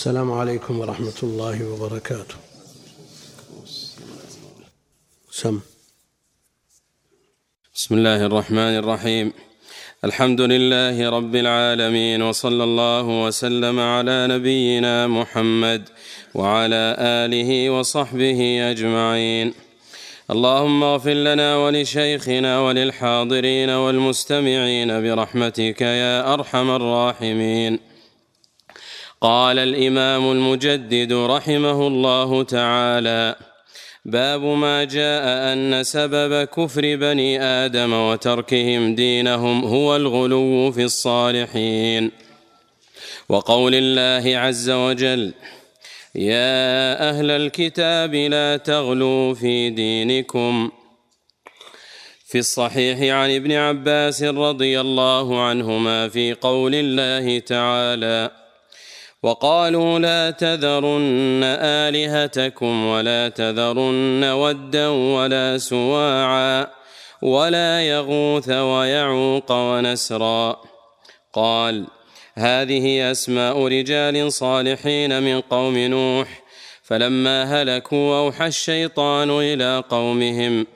السلام عليكم ورحمة الله وبركاته. سم. بسم الله الرحمن الرحيم. الحمد لله رب العالمين وصلى الله وسلم على نبينا محمد وعلى آله وصحبه أجمعين. اللهم اغفر لنا ولشيخنا وللحاضرين والمستمعين برحمتك يا أرحم الراحمين. قال الإمام المجدد رحمه الله تعالى باب ما جاء أن سبب كفر بني آدم وتركهم دينهم هو الغلو في الصالحين. وقول الله عز وجل يا أهل الكتاب لا تغلوا في دينكم. في الصحيح عن ابن عباس رضي الله عنهما في قول الله تعالى وقالوا لا تذرن آلهتكم ولا تذرن ودا ولا سواعا ولا يغوث ويعوق ونسرا. قال هذه أسماء رجال صالحين من قوم نوح فلما هلكوا أوحى الشيطان إلى قومهم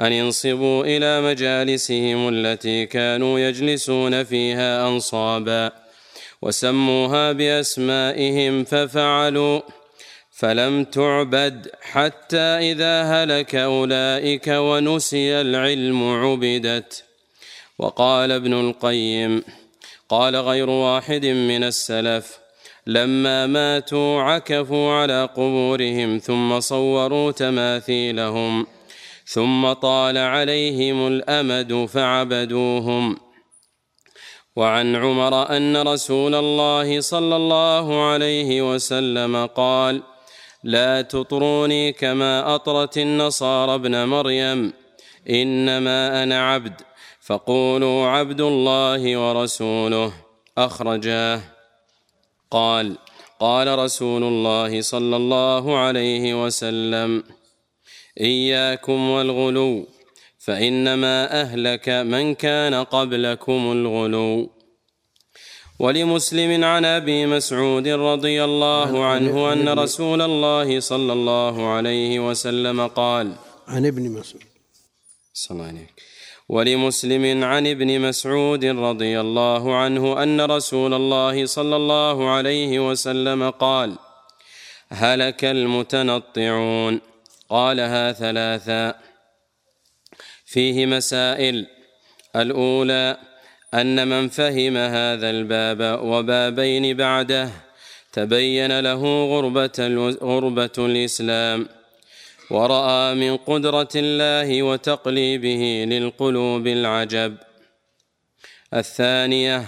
أن انصبوا إلى مجالسهم التي كانوا يجلسون فيها أنصابا. وسموها بأسمائهم ففعلوا فلم تعبد حتى إذا هلك أولئك ونسي العلم عبدت. وقال ابن القيم قال غير واحد من السلف لما ماتوا عكفوا على قبورهم ثم صوروا تماثيلهم ثم طال عليهم الأمد فعبدوهم. وعن عمر أن رسول الله صلى الله عليه وسلم قال لا تطروني كما أطرت النصارى ابن مريم إنما أنا عبد فقولوا عبد الله ورسوله. أخرجاه. قال قال رسول الله صلى الله عليه وسلم إياكم والغلو فإنما أهلك من كان قبلكم الغلو. ولمسلم عن أبي مسعود رضي الله عنه أن رسول الله صلى الله عليه وسلم قال عن ابن مسعود. صلى الله عليك ولمسلم عن ابن مسعود رضي الله عنه أن رسول الله صلى الله عليه وسلم قال هلك المتنطعون. قالها ثلاثا فيه مسائل. الأولى أن من فهم هذا الباب وبابين بعده تبين له غربة غربة الإسلام. ورأى من قدرة الله وتقليبه للقلوب العجب. الثانية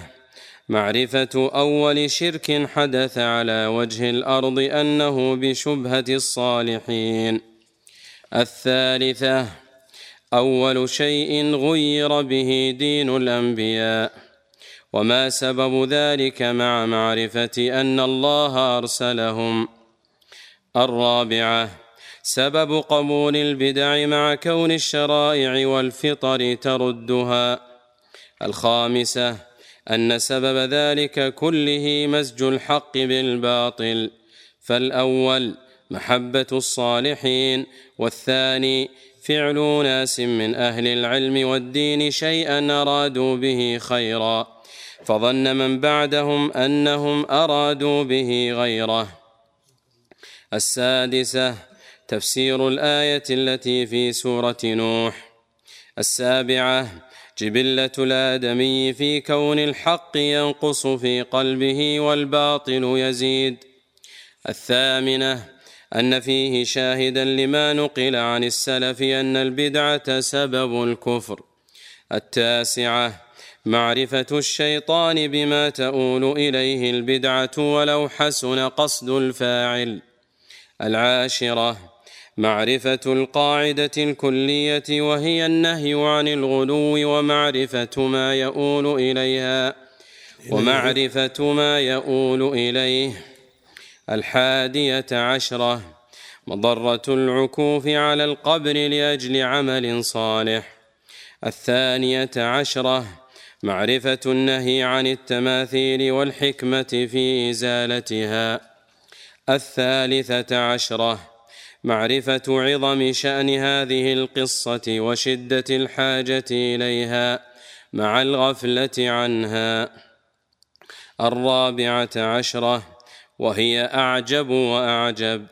معرفة أول شرك حدث على وجه الأرض أنه بشبهة الصالحين. الثالثة أول شيء غير به دين الأنبياء. وما سبب ذلك مع معرفة أن الله أرسلهم. الرابعة سبب قبول البدع مع كون الشرائع والفطر تردها. الخامسة أن سبب ذلك كله مزج الحق بالباطل. فالأول محبة الصالحين والثاني فعل ناس من أهل العلم والدين شيئا أرادوا به خيرا فظن من بعدهم أنهم أرادوا به غيره. السادسة تفسير الآية التي في سورة نوح. السابعة جبلة الآدمي في كون الحق ينقص في قلبه والباطل يزيد. الثامنة أن فيه شاهدا لما نقل عن السلف أن البدعة سبب الكفر. التاسعة معرفة الشيطان بما تؤول إليه البدعة ولو حسن قصد الفاعل. العاشرة معرفة القاعدة الكلية وهي النهي عن الغلو ومعرفة ما يؤول إليها ومعرفة ما يؤول إليه. الحادية عشرة. مضرة العكوف على القبر لأجل عمل صالح. الثانية عشرة. معرفة النهي عن التماثيل والحكمة في إزالتها. الثالثة عشرة. معرفة عظم شأن هذه القصة وشدة الحاجة إليها مع الغفلة عنها. الرابعة عشرة. وهي أعجب وأعجب.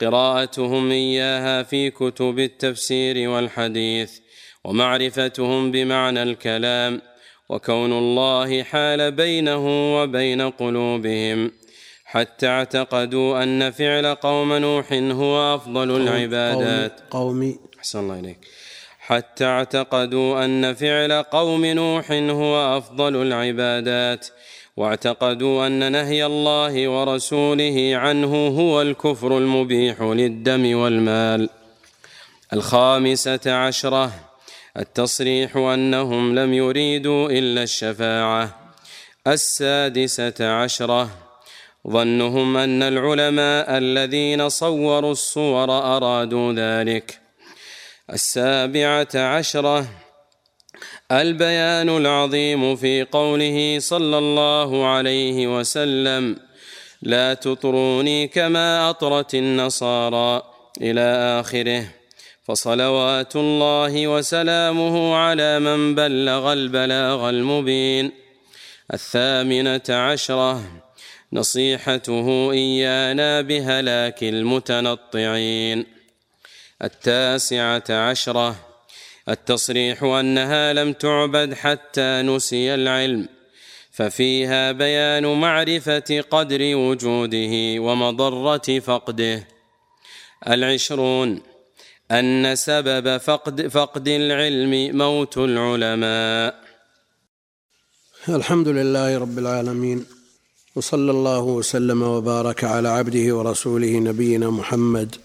قراءتهم إياها في كتب التفسير والحديث ومعرفتهم بمعنى الكلام وكون الله حال بينه وبين قلوبهم. حتى اعتقدوا أن فعل قوم نوح هو أفضل العبادات. قومي أحسن الله إليك. حتى اعتقدوا أن فعل قوم نوح هو أفضل العبادات. واعتقدوا أن نهي الله ورسوله عنه هو الكفر المبيح للدم والمال. الخامسة عشرة التصريح أنهم لم يريدوا إلا الشفاعة. السادسة عشرة ظنهم أن العلماء الذين صوروا الصور أرادوا ذلك. السابعة عشرة البيان العظيم في قوله صلى الله عليه وسلم لا تطروني كما أطرت النصارى إلى آخره. فصلوات الله وسلامه على من بلغ البلاغ المبين. الثامنة عشرة نصيحته إيانا بهلاك المتنطعين. التاسعة عشرة التصريح أنها لم تعبد حتى نسي العلم ففيها بيان معرفة قدر وجوده ومضرة فقده. العشرون أن سبب فقد فقد العلم موت العلماء. الحمد لله رب العالمين وصلى الله وسلم وبارك على عبده ورسوله نبينا محمد.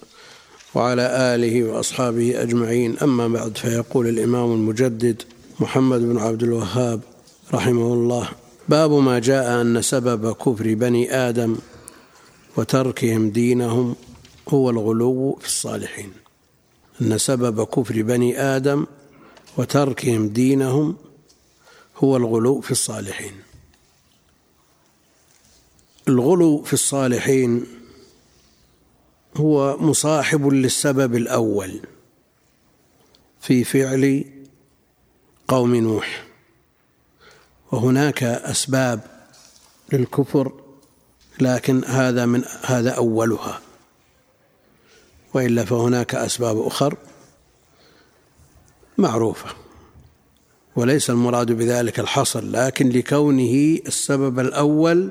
وعلى آله وأصحابه أجمعين. أما بعد فيقول الإمام المجدد محمد بن عبد الوهاب رحمه الله باب ما جاء أن سبب كفر بني آدم وتركهم دينهم هو الغلو في الصالحين. أن سبب كفر بني آدم وتركهم دينهم هو الغلو في الصالحين. الغلو في الصالحين هو مصاحب للسبب الأول في فعل قوم نوح. وهناك أسباب للكفر لكن هذا من هذا أولها. وإلا فهناك أسباب أخر معروفة. وليس المراد بذلك الحصر لكن لكونه السبب الأول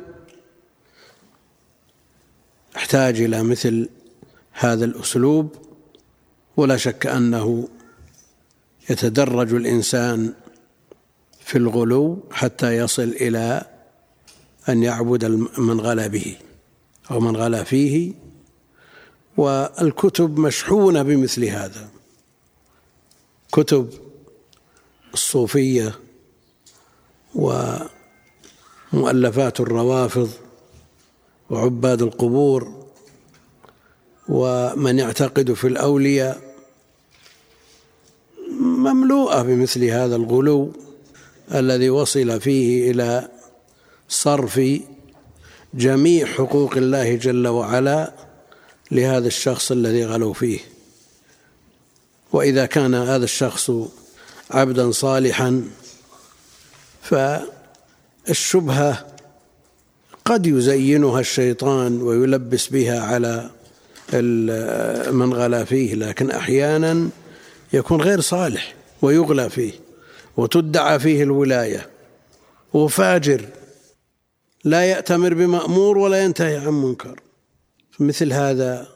احتاج إلى مثل هذا الأسلوب ولا شك أنه يتدرج الإنسان في الغلو حتى يصل إلى أن يعبد من غلا به أو من غلا فيه والكتب مشحونة بمثل هذا. كتب الصوفية ومؤلفات الروافض وعباد القبور ومن يعتقد في الأولياء مملوءة بمثل هذا الغلو الذي وصل فيه إلى صرف جميع حقوق الله جل وعلا لهذا الشخص الذي غلوا فيه. وإذا كان هذا الشخص عبدا صالحا فالشبهة قد يزينها الشيطان ويلبس بها على من غلا فيه لكن أحيانا يكون غير صالح ويغلى فيه وتدعى فيه الولاية وفاجر لا يأتمر بمأمور ولا ينتهي عن منكر. مثل هذا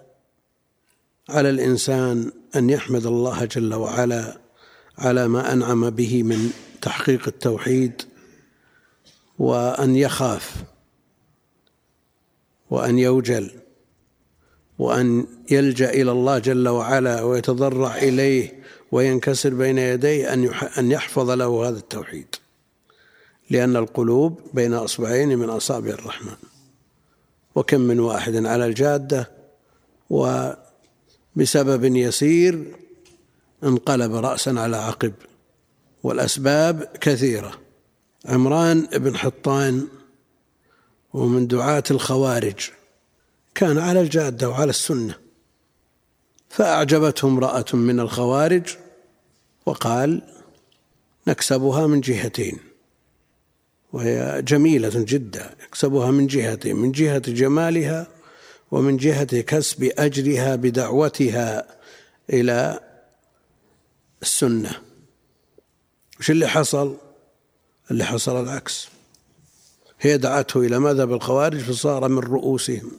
على الإنسان أن يحمد الله جل وعلا على ما أنعم به من تحقيق التوحيد وأن يخاف وأن يوجل. وأن يلجأ إلى الله جل وعلا ويتضرع إليه وينكسر بين يديه أن أن يحفظ له هذا التوحيد. لأن القلوب بين أصبعين من أصابع الرحمن. وكم من واحد على الجادة وبسبب يسير انقلب رأسا على عقب. والأسباب كثيرة. عمران بن حطان ومن دعاة الخوارج. كان على الجادة وعلى السنة. فأعجبته امرأة من الخوارج وقال نكسبها من جهتين. وهي جميلة جدا. يكسبها من جهتين من جهة جمالها ومن جهة كسب أجرها بدعوتها إلى السنة. وش اللي حصل؟ اللي حصل العكس. هي دعته إلى مذهب الخوارج فصار من رؤوسهم.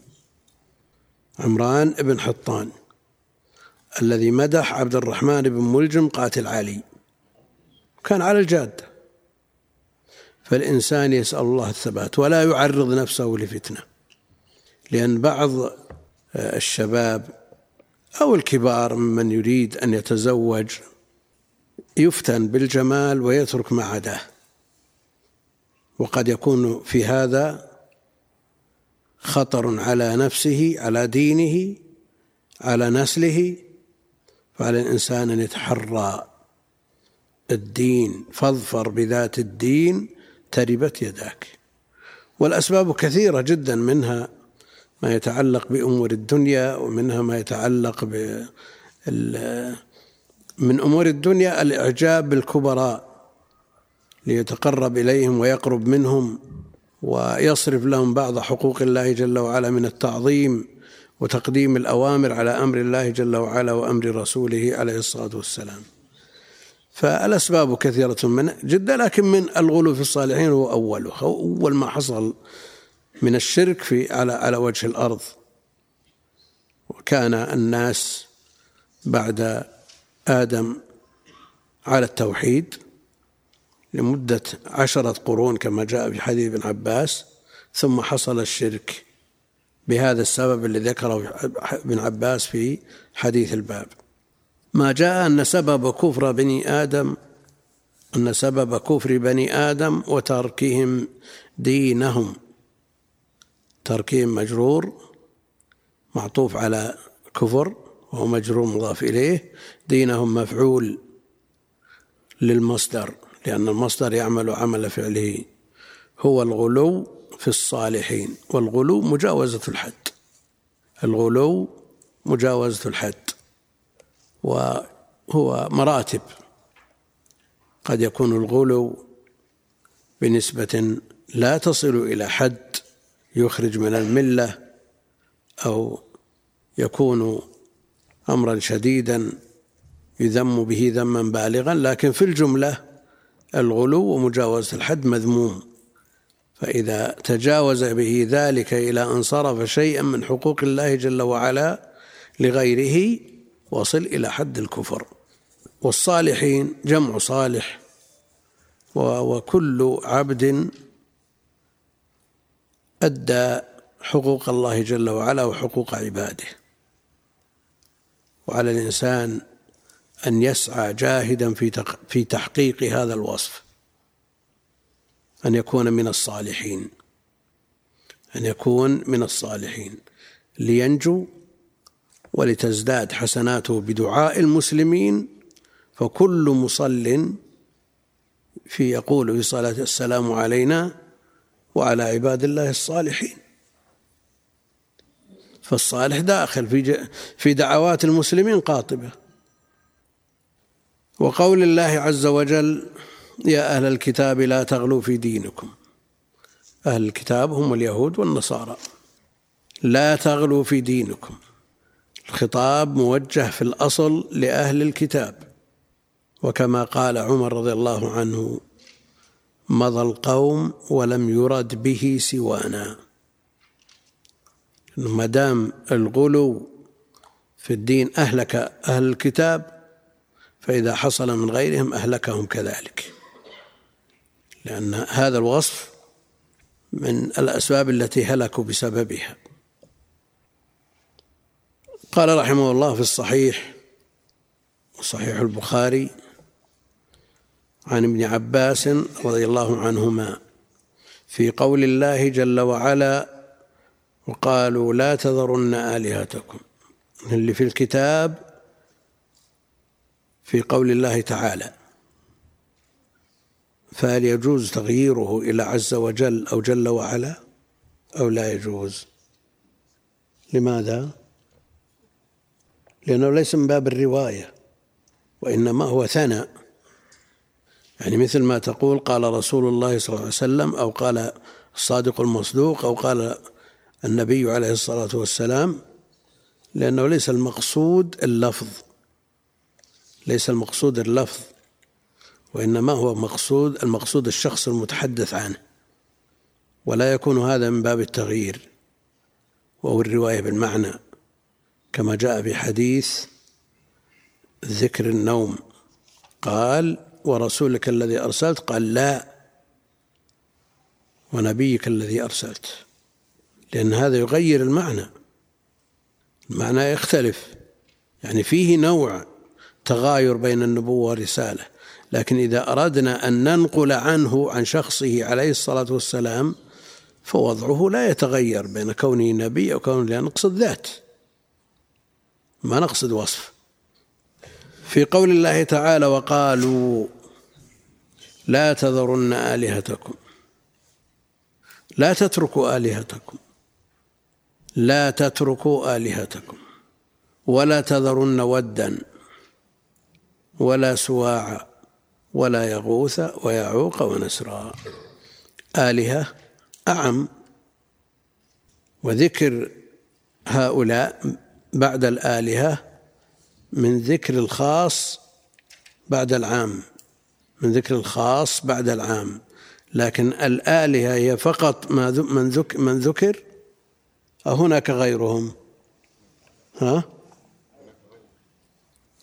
عمران بن حطان الذي مدح عبد الرحمن بن ملجم قاتل علي. كان على الجادة فالإنسان يسأل الله الثبات ولا يعرض نفسه لفتنة لأن بعض الشباب أو الكبار ممن يريد أن يتزوج يفتن بالجمال ويترك ما عداه وقد يكون في هذا خطر على نفسه على دينه على نسله فعلى الإنسان أن يتحرى الدين. فاظفر بذات الدين تربت يداك. والأسباب كثيرة جدا منها ما يتعلق بأمور الدنيا ومنها ما يتعلق ب من أمور الدنيا الإعجاب بالكبراء ليتقرب إليهم ويقرب منهم. ويصرف لهم بعض حقوق الله جل وعلا من التعظيم وتقديم الأوامر على أمر الله جل وعلا وأمر رسوله عليه الصلاة والسلام. فالأسباب كثيرة من جدا لكن من الغلو في الصالحين هو أوله أول ما حصل من الشرك في على على وجه الأرض. وكان الناس بعد آدم على التوحيد. لمدة عشرة قرون كما جاء في حديث ابن عباس ثم حصل الشرك بهذا السبب الذي ذكره ابن عباس في حديث الباب. ما جاء أن سبب كفر بني آدم أن سبب كفر بني آدم وتركهم دينهم. تركهم مجرور معطوف على كفر وهو مجرور مضاف إليه دينهم مفعول للمصدر. لأن المصدر يعمل عمل فعله. هو الغلو في الصالحين والغلو مجاوزة الحد. الغلو مجاوزة الحد. وهو مراتب. قد يكون الغلو بنسبة لا تصل إلى حد يخرج من الملة أو يكون أمرا شديدا يذم به ذما بالغا لكن في الجملة الغلو ومجاوزة الحد مذموم. فإذا تجاوز به ذلك إلى أن صرف شيئا من حقوق الله جل وعلا لغيره وصل إلى حد الكفر. والصالحين جمع صالح وكل عبد أدى حقوق الله جل وعلا وحقوق عباده. وعلى الإنسان أن يسعى جاهدا في في تحقيق هذا الوصف. أن يكون من الصالحين. أن يكون من الصالحين. لينجو ولتزداد حسناته بدعاء المسلمين فكل مصل في يقول في صلاة السلام علينا وعلى عباد الله الصالحين. فالصالح داخل في في دعوات المسلمين قاطبة. وقول الله عز وجل يا أهل الكتاب لا تغلوا في دينكم. أهل الكتاب هم اليهود والنصارى. لا تغلوا في دينكم. الخطاب موجه في الأصل لأهل الكتاب. وكما قال عمر رضي الله عنه مضى القوم ولم يرد به سوانا. ما دام الغلو في الدين أهلك أهل الكتاب فإذا حصل من غيرهم أهلكهم كذلك. لأن هذا الوصف من الأسباب التي هلكوا بسببها. قال رحمه الله في الصحيح صحيح البخاري عن ابن عباس رضي الله عنهما في قول الله جل وعلا وقالوا لا تذرن آلهتكم. اللي في الكتاب في قول الله تعالى فهل يجوز تغييره إلى عز وجل أو جل وعلا أو لا يجوز. لماذا؟ لأنه ليس من باب الرواية وإنما هو ثناء. يعني مثل ما تقول قال رسول الله صلى الله عليه وسلم أو قال الصادق المصدوق أو قال النبي عليه الصلاة والسلام لأنه ليس المقصود اللفظ. ليس المقصود اللفظ وإنما هو مقصود المقصود الشخص المتحدث عنه. ولا يكون هذا من باب التغيير وهو الرواية بالمعنى كما جاء في حديث ذكر النوم. قال ورسولك الذي أرسلت؟ قال لا ونبيك الذي أرسلت. لأن هذا يغير المعنى المعنى يختلف. يعني فيه نوع تغاير بين النبوة والرسالة. لكن إذا أردنا أن ننقل عنه عن شخصه عليه الصلاة والسلام فوضعه لا يتغير بين كونه نبي أو كونه لا نقصد ذات. ما نقصد وصف. في قول الله تعالى وقالوا لا تذرن آلهتكم. لا تتركوا آلهتكم. لا تتركوا آلهتكم. ولا تذرن ودا. ولا سواعا ولا يغوث ويعوق ونسرا. آلهة أعم. وذكر هؤلاء بعد الآلهة من ذكر الخاص بعد العام. من ذكر الخاص بعد العام. لكن الآلهة هي فقط ما من ذكر من ذكر. أو هناك غيرهم. ها؟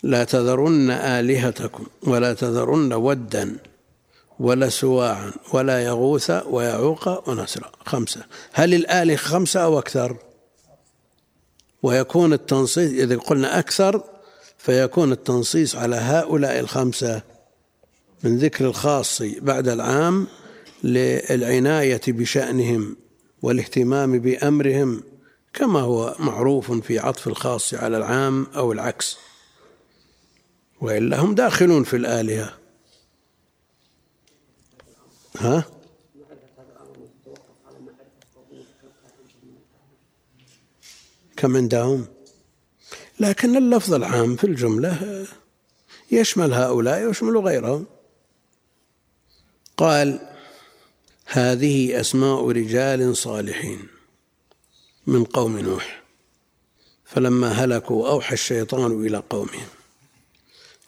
لا تذرن آلهتكم ولا تذرن ودا ولا سواعا ولا يغوث ويعوق ونسرا. خمسة. هل الآلهة خمسة أو أكثر؟ ويكون التنصيص إذا قلنا أكثر فيكون التنصيص على هؤلاء الخمسة من ذكر الخاص بعد العام للعناية بشأنهم والاهتمام بأمرهم كما هو معروف في عطف الخاص على العام أو العكس. وإلا هم داخلون في الآلهة. ها؟ كم عندهم؟ لكن اللفظ العام في الجملة يشمل هؤلاء ويشمل غيرهم. قال هذه أسماء رجال صالحين من قوم نوح. فلما هلكوا أوحى الشيطان إلى قومهم.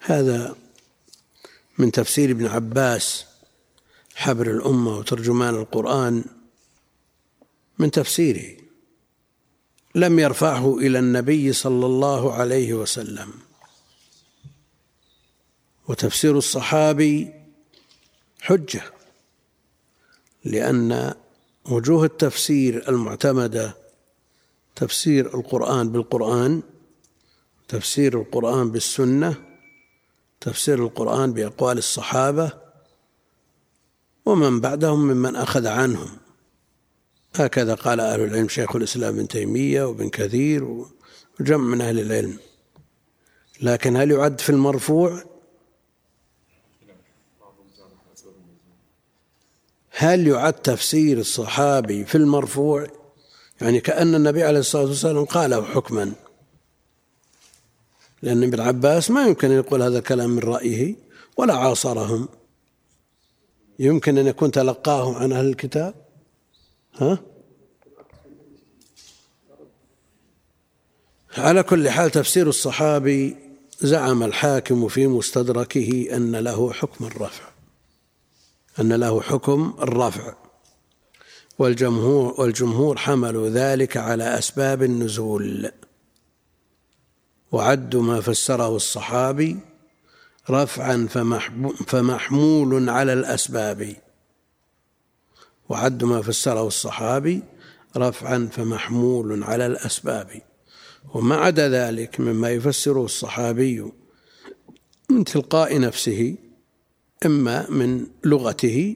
هذا من تفسير ابن عباس حبر الأمة وترجمان القرآن من تفسيره. لم يرفعه إلى النبي صلى الله عليه وسلم. وتفسير الصحابي حجة لأن وجوه التفسير المعتمدة تفسير القرآن بالقرآن تفسير القرآن بالسنة تفسير القرآن بأقوال الصحابة ومن بعدهم ممن أخذ عنهم. هكذا قال أهل العلم شيخ الإسلام ابن تيمية وابن كثير وجمع من أهل العلم. لكن هل يعد في المرفوع؟ هل يعد تفسير الصحابي في المرفوع؟ يعني كأن النبي عليه الصلاة والسلام قاله حكما. لأن ابن عباس ما يمكن أن يقول هذا الكلام من رأيه ولا عاصرهم. يمكن أن يكون تلقاه عن أهل الكتاب؟ ها؟ على كل حال تفسير الصحابي زعم الحاكم في مستدركه أن له حكم الرفع. أن له حكم الرفع. والجمهور والجمهور حملوا ذلك على أسباب النزول. وعدوا ما فسره الصحابي رفعا فمحمول على الأسباب. وعد ما فسره الصحابي رفعا فمحمول على الأسباب. وما عدا ذلك مما يفسره الصحابي من تلقاء نفسه إما من لغته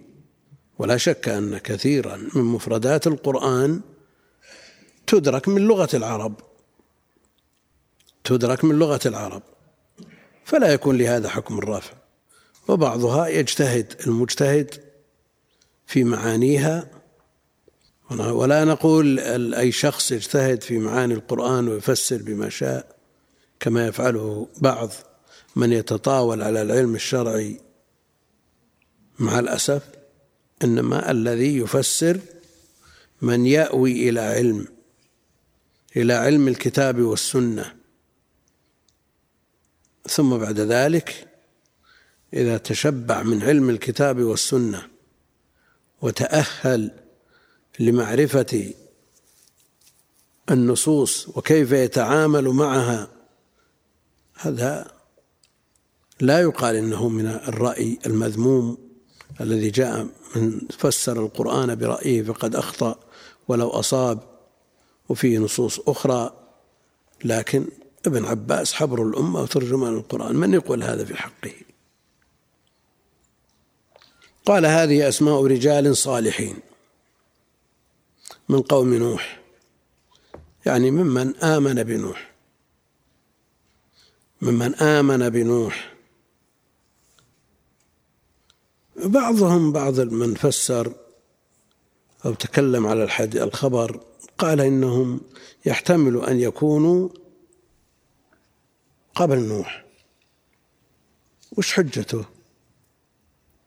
ولا شك أن كثيرا من مفردات القرآن تدرك من لغة العرب. تدرك من لغة العرب فلا يكون لهذا حكم الرفع وبعضها يجتهد المجتهد في معانيها. ولا نقول أي شخص يجتهد في معاني القرآن ويفسر بما شاء كما يفعله بعض من يتطاول على العلم الشرعي. مع الأسف إنما الذي يفسر من يأوي إلى علم إلى علم الكتاب والسنة. ثم بعد ذلك إذا تشبع من علم الكتاب والسنة وتأهل لمعرفة النصوص وكيف يتعامل معها هذا لا يقال إنه من الرأي المذموم الذي جاء من فسر القرآن برأيه فقد أخطأ ولو أصاب وفيه نصوص أخرى لكن ابن عباس حبر الأمة وترجمان القرآن. من يقول هذا في حقه؟ قال هذه أسماء رجال صالحين من قوم نوح يعني ممن آمن بنوح ممن آمن بنوح. بعضهم بعض من فسر أو تكلم على الخبر قال إنهم يحتمل أن يكونوا قبل نوح. وش حجته؟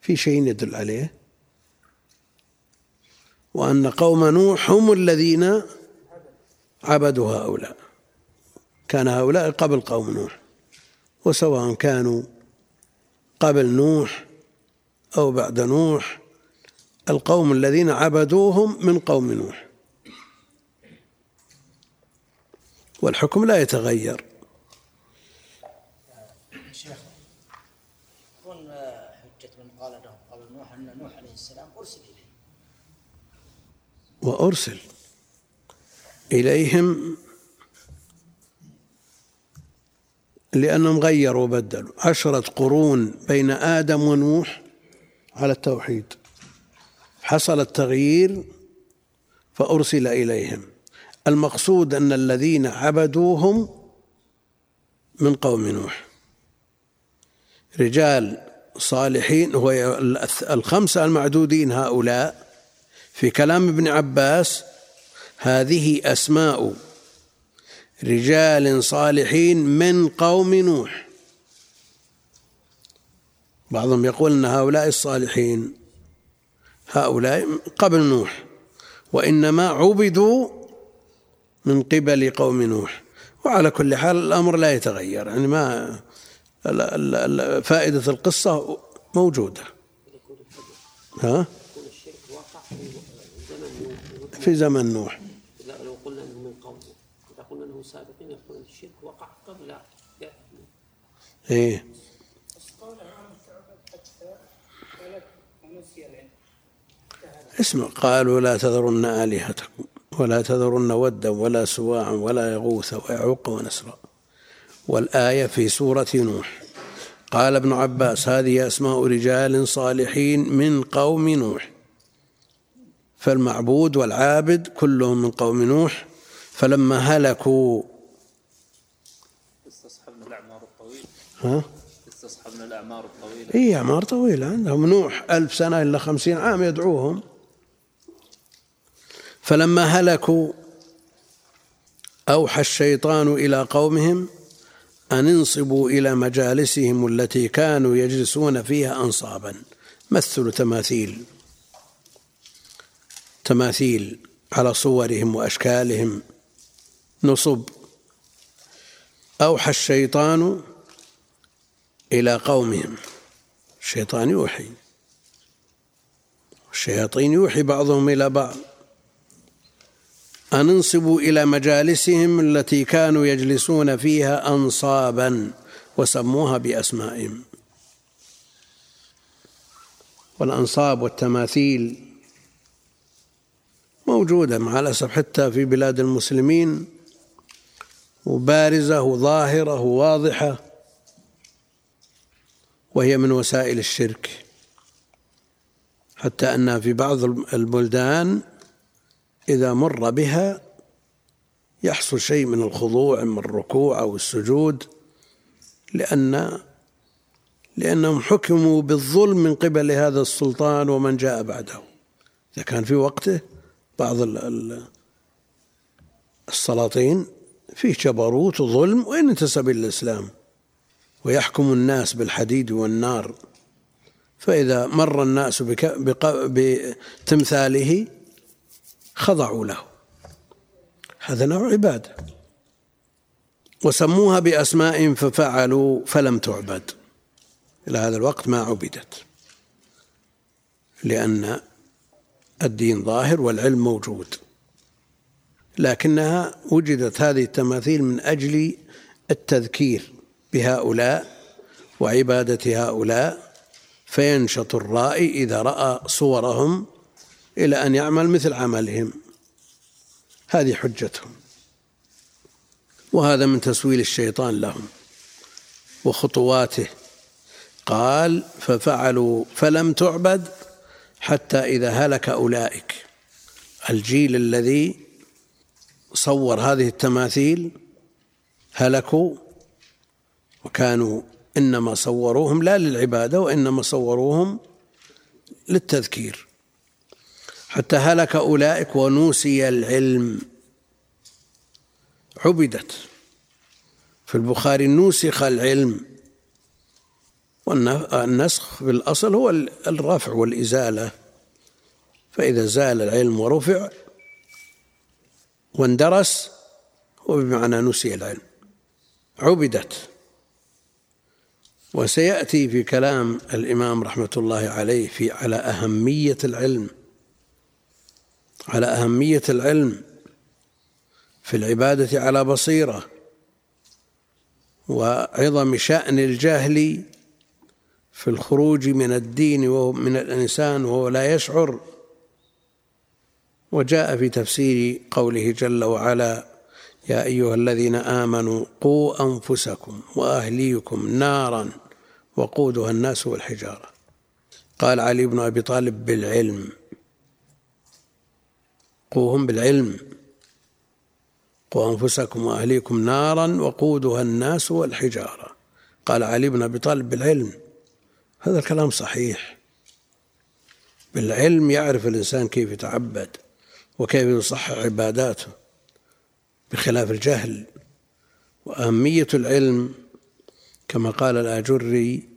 في شيء يدل عليه؟ وأن قوم نوح هم الذين عبدوا هؤلاء. كان هؤلاء قبل قوم نوح. وسواء كانوا قبل نوح أو بعد نوح القوم الذين عبدوهم من قوم نوح. والحكم لا يتغير شيخ يكون حجة من قال لهم قبل نوح أن نوح عليه السلام أرسل إليه وأرسل إليهم لأنهم غيروا وبدلوا. عشرة قرون بين آدم ونوح على التوحيد. حصل التغيير فأرسل إليهم. المقصود أن الذين عبدوهم من قوم نوح. رجال صالحين هو الخمسة المعدودين هؤلاء في كلام ابن عباس هذه أسماء رجال صالحين من قوم نوح. بعضهم يقول أن هؤلاء الصالحين هؤلاء قبل نوح وإنما عبدوا من قبل قوم نوح. وعلى كل حال الأمر لا يتغير يعني ما فائدة القصة موجودة. ها؟ في زمن نوح. لو قلنا إنه من قوم إذا قلنا إنه سابقين يقول الشرك وقع قبل إيه. اسمع قالوا لا تذرن آلهتكم ولا تذرن ودا ولا سواعا ولا يغوث ويعوق ونسرا. والآية في سورة نوح. قال ابن عباس هذه أسماء رجال صالحين من قوم نوح. فالمعبود والعابد كلهم من قوم نوح فلما هلكوا استصحبنا الأعمار الطويلة. ها؟ استصحبنا الأعمار الطويلة. إيه أعمار طويلة عندهم نوح ألف سنة إلا خمسين عام يدعوهم. فلما هلكوا أوحى الشيطان إلى قومهم أن انصبوا إلى مجالسهم التي كانوا يجلسون فيها أنصابا. مثلوا تماثيل. تماثيل على صورهم وأشكالهم. نصب. أوحى الشيطان إلى قومهم. الشيطان يوحي. الشياطين يوحي بعضهم إلى بعض. أن انصبوا إلى مجالسهم التي كانوا يجلسون فيها أنصابا وسموها بأسمائهم. والأنصاب والتماثيل موجودة مع الأسف حتى في بلاد المسلمين وبارزة وظاهرة وواضحة وهي من وسائل الشرك. حتى أنها في بعض البلدان إذا مر بها يحصل شيء من الخضوع من الركوع أو السجود لأن لأنهم حكموا بالظلم من قبل هذا السلطان ومن جاء بعده. إذا كان في وقته بعض السلاطين فيه جبروت وظلم وإن انتسب إلى الإسلام ويحكم الناس بالحديد والنار. فإذا مر الناس بتمثاله خضعوا له. هذا نوع عبادة. وسموها بأسماء ففعلوا فلم تعبد. إلى هذا الوقت ما عبدت. لأن الدين ظاهر والعلم موجود. لكنها وجدت هذه التماثيل من أجل التذكير بهؤلاء وعبادة هؤلاء فينشط الرائي إذا رأى صورهم إلى أن يعمل مثل عملهم. هذه حجتهم. وهذا من تسويل الشيطان لهم وخطواته. قال ففعلوا فلم تعبد حتى إذا هلك أولئك. الجيل الذي صور هذه التماثيل هلكوا وكانوا إنما صوروهم لا للعبادة وإنما صوروهم للتذكير. حتى هلك أولئك ونوسي العلم. عبدت. في البخاري نوسخ العلم. والنسخ في الأصل هو الرفع والإزالة. فإذا زال العلم ورفع واندرس هو بمعنى نسي العلم. عبدت. وسيأتي في كلام الإمام رحمة الله عليه في على أهمية العلم. على أهمية العلم في العبادة على بصيرة وعظم شأن الجهل في الخروج من الدين ومن الإنسان وهو لا يشعر. وجاء في تفسير قوله جل وعلا يا أيها الذين آمنوا قوا أنفسكم وأهليكم نارا وقودها الناس والحجارة. قال علي بن أبي طالب بالعلم. قوهم بالعلم. قوا أنفسكم وأهليكم نارا وقودها الناس والحجارة. قال علي بن أبي طالب بالعلم. هذا الكلام صحيح. بالعلم يعرف الإنسان كيف يتعبد وكيف يصحح عباداته بخلاف الجهل. وأهمية العلم كما قال الآجري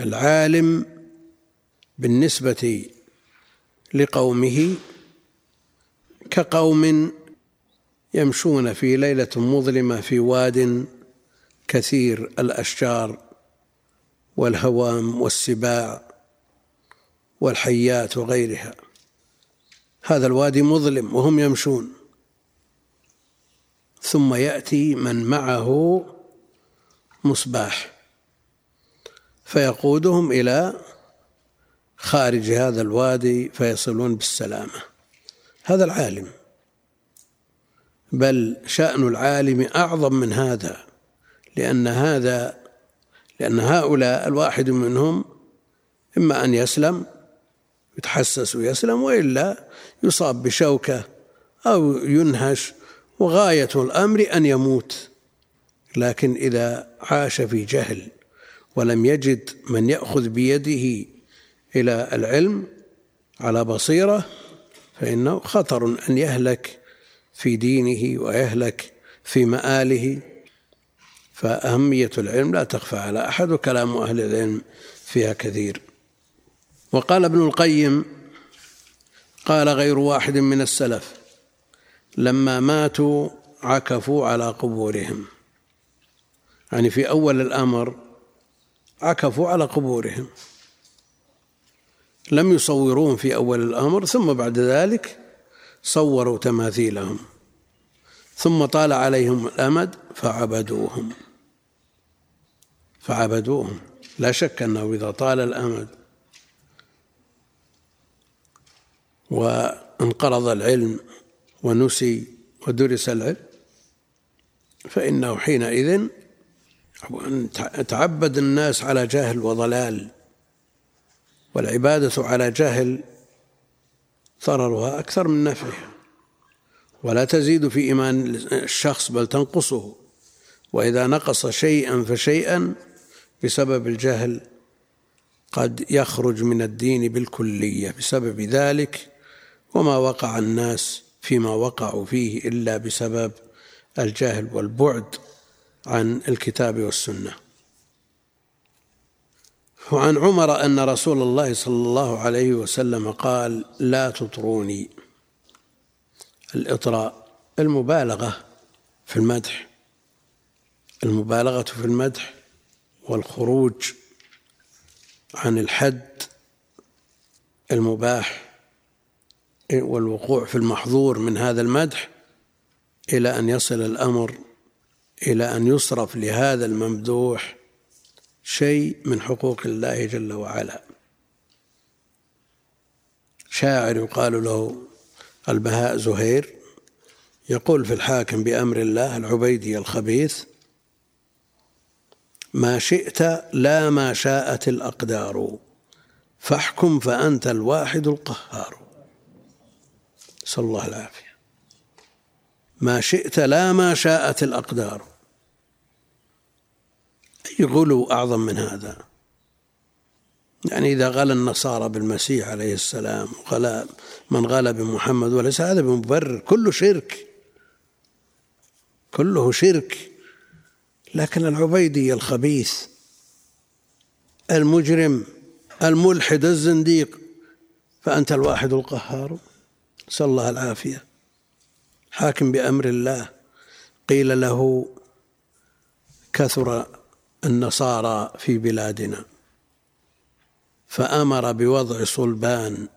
العالم بالنسبة لقومه كقوم يمشون في ليلة مظلمة في واد كثير الأشجار. والهوام والسباع والحيات وغيرها. هذا الوادي مظلم وهم يمشون. ثم يأتي من معه مصباح. فيقودهم إلى خارج هذا الوادي فيصلون بالسلامة. هذا العالم. بل شأن العالم أعظم من هذا لأن هذا لأن هؤلاء الواحد منهم إما أن يسلم يتحسس ويسلم وإلا يصاب بشوكة أو ينهش وغاية الأمر أن يموت. لكن إذا عاش في جهل ولم يجد من يأخذ بيده إلى العلم على بصيرة فإنه خطر أن يهلك في دينه ويهلك في مآله. فأهمية العلم لا تخفى على أحد وكلام أهل العلم فيها كثير. وقال ابن القيم قال غير واحد من السلف لما ماتوا عكفوا على قبورهم. يعني في أول الأمر عكفوا على قبورهم. لم يصوروهم في أول الأمر ثم بعد ذلك صوروا تماثيلهم. ثم طال عليهم الأمد فعبدوهم. فعبدوهم لا شك أنه إذا طال الأمد وانقرض العلم ونسي ودرس العلم فإنه حينئذ تعبد الناس على جهل وضلال والعبادة على جهل ضررها أكثر من نفعها. ولا تزيد في إيمان الشخص بل تنقصه. وإذا نقص شيئا فشيئا بسبب الجهل قد يخرج من الدين بالكلية. بسبب ذلك وما وقع الناس فيما وقعوا فيه إلا بسبب الجهل والبعد عن الكتاب والسنة. وعن عمر أن رسول الله صلى الله عليه وسلم قال لا تطروني. الإطراء المبالغة في المدح المبالغة في المدح والخروج عن الحد المباح والوقوع في المحظور من هذا المدح إلى أن يصل الأمر إلى أن يصرف لهذا الممدوح شيء من حقوق الله جل وعلا. شاعر يقال له البهاء زهير يقول في الحاكم بأمر الله العبيدي الخبيث ما شئت لا ما شاءت الأقدار. فاحكم فأنت الواحد القهار. نسأل الله العافية. ما شئت لا ما شاءت الأقدار. أي غلو أعظم من هذا؟ يعني إذا غلا النصارى بالمسيح عليه السلام وغلا من غلا بمحمد وليس هذا بمبرر. كله شرك. كله شرك. لكن العبيدي الخبيث المجرم الملحد الزنديق فأنت الواحد القهار. نسأل الله العافية. حاكم بأمر الله. قيل له كثر النصارى في بلادنا. فأمر بوضع صلبان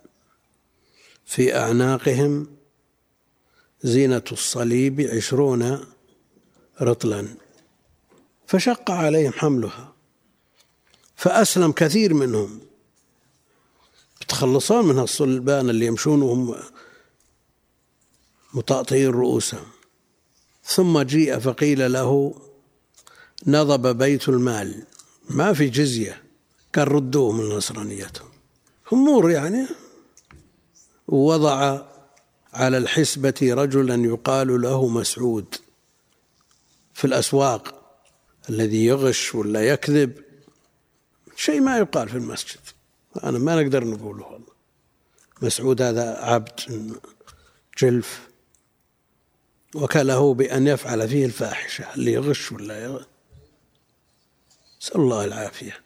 في أعناقهم زينة الصليب عشرون رطلا. فشق عليهم حملها فأسلم كثير منهم. يتخلصون من الصلبان اللي يمشون وهم مطاطئين رؤوسهم. ثم جيء فقيل له نضب بيت المال. ما في جزية. قال ردوه من نصرانيتهم أمور يعني. ووضع على الحسبة رجلا يقال له مسعود في الأسواق. الذي يغش ولا يكذب شيء ما يقال في المسجد. أنا ما نقدر نقوله والله. مسعود هذا عبد جلف وكله بأن يفعل فيه الفاحشة اللي يغش ولا يغش نسأل الله العافية.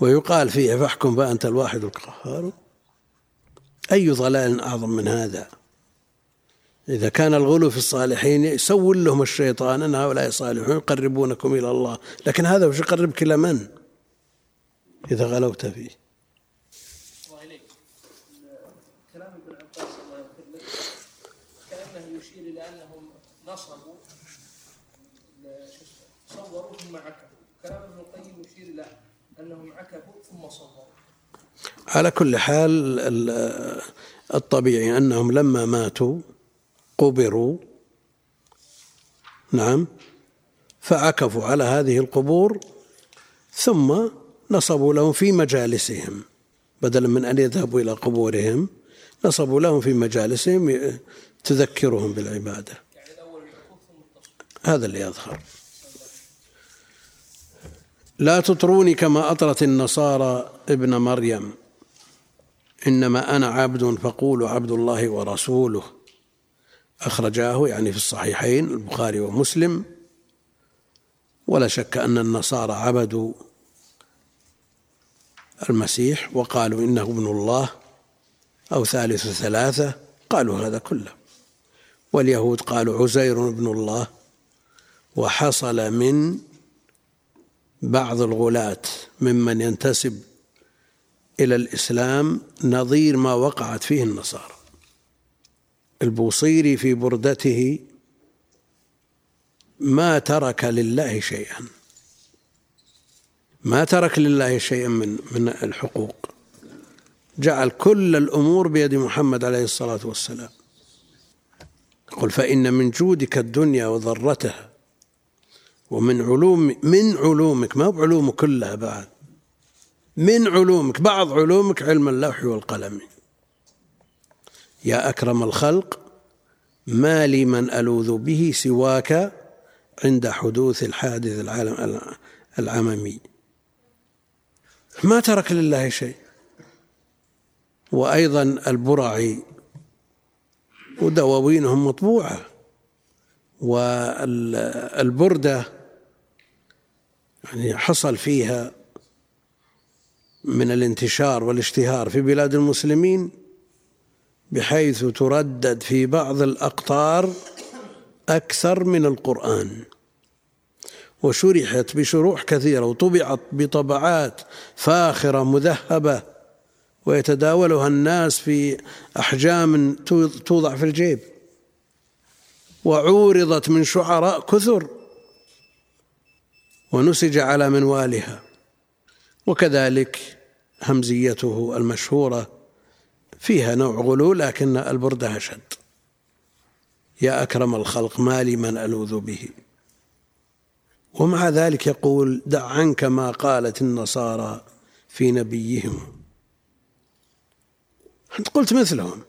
ويقال فيه فاحكم فأنت الواحد القهار. أي ضلال أعظم من هذا؟ إذا كان الغلو في الصالحين يسول لهم الشيطان أن هؤلاء صالحون يقربونكم إلى الله. لكن هذا وش يقربك إلى من؟ إذا غلوت فيه. انهم نصبوا صوروا ثم كلام ابن القيم يشير إلى انهم عكفوا ثم صوروا على كل حال الطبيعي أنهم لما ماتوا قبروا. نعم. فعكفوا على هذه القبور ثم نصبوا لهم في مجالسهم. بدلا من أن يذهبوا إلى قبورهم نصبوا لهم في مجالسهم تذكرهم بالعبادة. هذا اللي يظهر. لا تطروني كما أطرت النصارى ابن مريم. إنما أنا عبد فقولوا عبد الله ورسوله. أخرجاه يعني في الصحيحين البخاري ومسلم. ولا شك أن النصارى عبدوا المسيح وقالوا إنه ابن الله أو ثالث ثلاثة قالوا هذا كله. واليهود قالوا عزير ابن الله وحصل من بعض الغلاة ممن ينتسب إلى الإسلام نظير ما وقعت فيه النصارى. البوصيري في بردته ما ترك لله شيئا. ما ترك لله شيئا من من الحقوق. جعل كل الأمور بيد محمد عليه الصلاة والسلام. يقول فإن من جودك الدنيا وضرتها ومن علوم من علومك ما بعلومه كلها بعد. من علومك بعض علومك علم اللوح والقلم. يا أكرم الخلق ما لي من ألوذ به سواك عند حدوث الحادث العالم العممي. ما ترك لله شيء. وأيضا البرعي ودواوينهم مطبوعة. والبردة يعني حصل فيها من الانتشار والاشتهار في بلاد المسلمين بحيث تردد في بعض الأقطار أكثر من القرآن. وشرحت بشروح كثيرة وطبعت بطبعات فاخرة مذهبة ويتداولها الناس في أحجام توضع في الجيب. وعورضت من شعراء كثر ونسج على منوالها. وكذلك همزيته المشهورة فيها نوع غلو لكن البردة أشد. يا أكرم الخلق ما لي من ألوذ به. ومع ذلك يقول دع عنك ما قالت النصارى في نبيهم. أنت قلت مثلهم.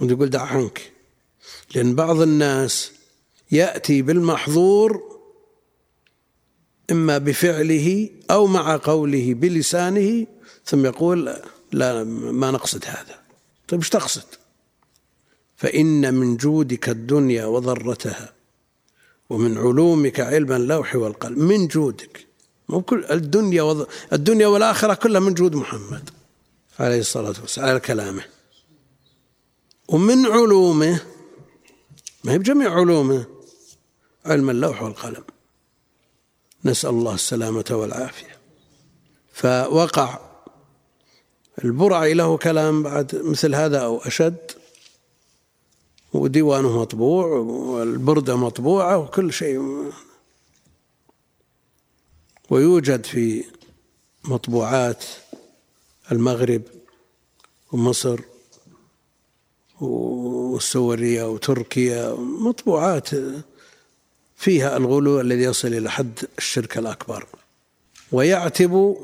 وتقول دع عنك. لأن بعض الناس يأتي بالمحظور إما بفعله أو مع قوله بلسانه ثم يقول لا ما نقصد هذا. طيب إيش تقصد؟ فإن من جودك الدنيا وضرتها ومن علومك علم اللوح والقلم من جودك. مو كل الدنيا. الدنيا والآخرة كلها من جود محمد عليه الصلاة والسلام على كلامه. ومن علومه ما هي بجميع علومه علم اللوح والقلم. نسأل الله السلامة والعافية. فوقع البرعي له كلام بعد مثل هذا أو أشد. وديوانه مطبوع والبردة مطبوعة وكل شيء. ويوجد في مطبوعات المغرب ومصر والسورية وتركيا مطبوعات فيها الغلو الذي يصل إلى حد الشرك الأكبر. ويعتب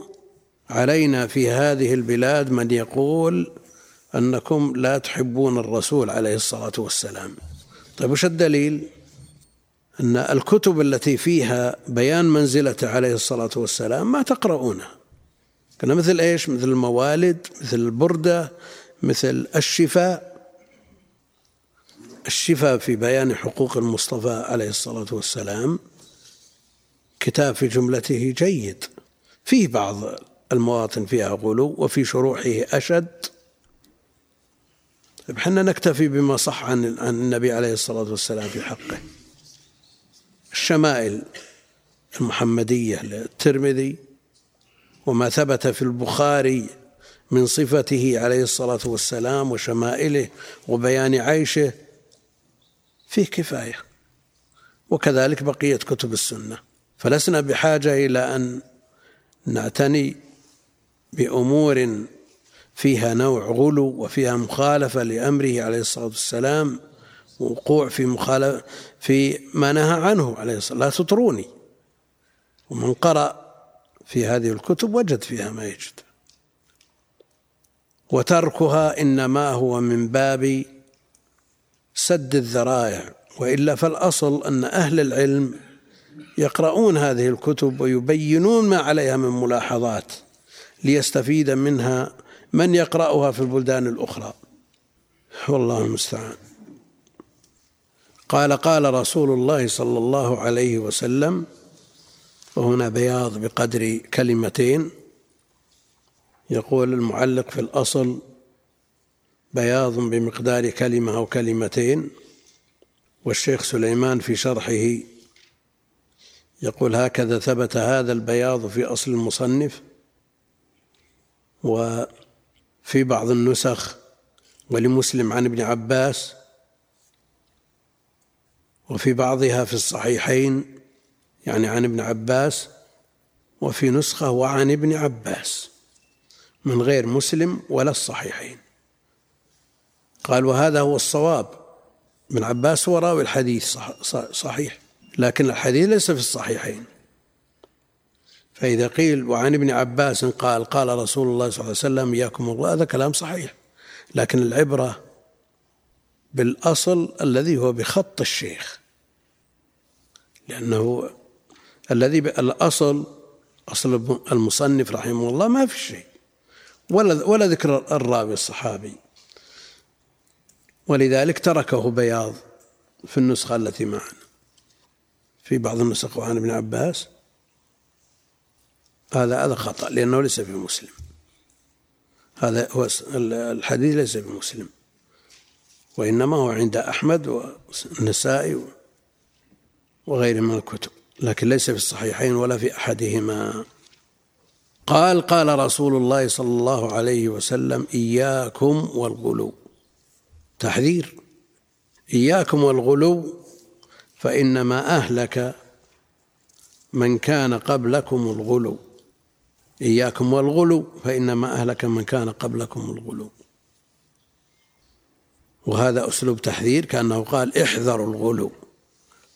علينا في هذه البلاد من يقول أنكم لا تحبون الرسول عليه الصلاة والسلام. طيب وش الدليل؟ أن الكتب التي فيها بيان منزلته عليه الصلاة والسلام ما تقرؤونها كان مثل إيش؟ مثل الموالد مثل البردة مثل الشفاء. الشفاء في بيان حقوق المصطفى عليه الصلاة والسلام. كتاب في جملته جيد. فيه بعض المواطن فيها غلو وفي شروحه أشد. إحنا نكتفي بما صح عن عن النبي عليه الصلاة والسلام في حقه. الشمائل المحمدية للترمذي وما ثبت في البخاري من صفته عليه الصلاة والسلام وشمائله وبيان عيشه فيه كفاية. وكذلك بقية كتب السنة. فلسنا بحاجة إلى أن نعتني بأمور فيها نوع غلو وفيها مخالفة لأمره عليه الصلاة والسلام وقوع في مخالفة في ما نهى عنه عليه الصلاة لا تطروني. ومن قرأ في هذه الكتب وجد فيها ما يجد. وتركها إنما هو من باب سد الذرائع وإلا فالأصل أن أهل العلم يقرؤون هذه الكتب ويبينون ما عليها من ملاحظات. ليستفيد منها من يقرأها في البلدان الأخرى. والله المستعان. قال قال رسول الله صلى الله عليه وسلم وهنا بياض بقدر كلمتين. يقول المعلق في الأصل بياض بمقدار كلمة أو كلمتين والشيخ سليمان في شرحه يقول هكذا ثبت هذا البياض في أصل المصنف وفي بعض النسخ ولمسلم عن ابن عباس وفي بعضها في الصحيحين يعني عن ابن عباس وفي نسخة وعن ابن عباس من غير مسلم ولا الصحيحين. قال وهذا هو الصواب. ابن عباس هو راوي الحديث صحيح لكن الحديث ليس في الصحيحين. فإذا قيل وعن ابن عباس قال قال رسول الله صلى الله عليه وسلم إياكم الله هذا كلام صحيح لكن العبرة بالأصل الذي هو بخط الشيخ لأنه الذي الأصل أصل المصنف رحمه الله ما في شيء ولا ولا ذكر الراوي الصحابي. ولذلك تركه بياض في النسخة التي معنا. في بعض النسخ عن ابن عباس. هذا هذا خطأ لأنه ليس في مسلم. هذا هو الحديث ليس في مسلم. وإنما هو عند أحمد والنسائي وغيره من الكتب. لكن ليس في الصحيحين ولا في أحدهما. قال قال رسول الله صلى الله عليه وسلم إياكم والغلو. تحذير. إياكم والغلو فإنما أهلك من كان قبلكم الغلو. إياكم والغلو فإنما أهلك من كان قبلكم الغلو. وهذا أسلوب تحذير كأنه قال احذروا الغلو.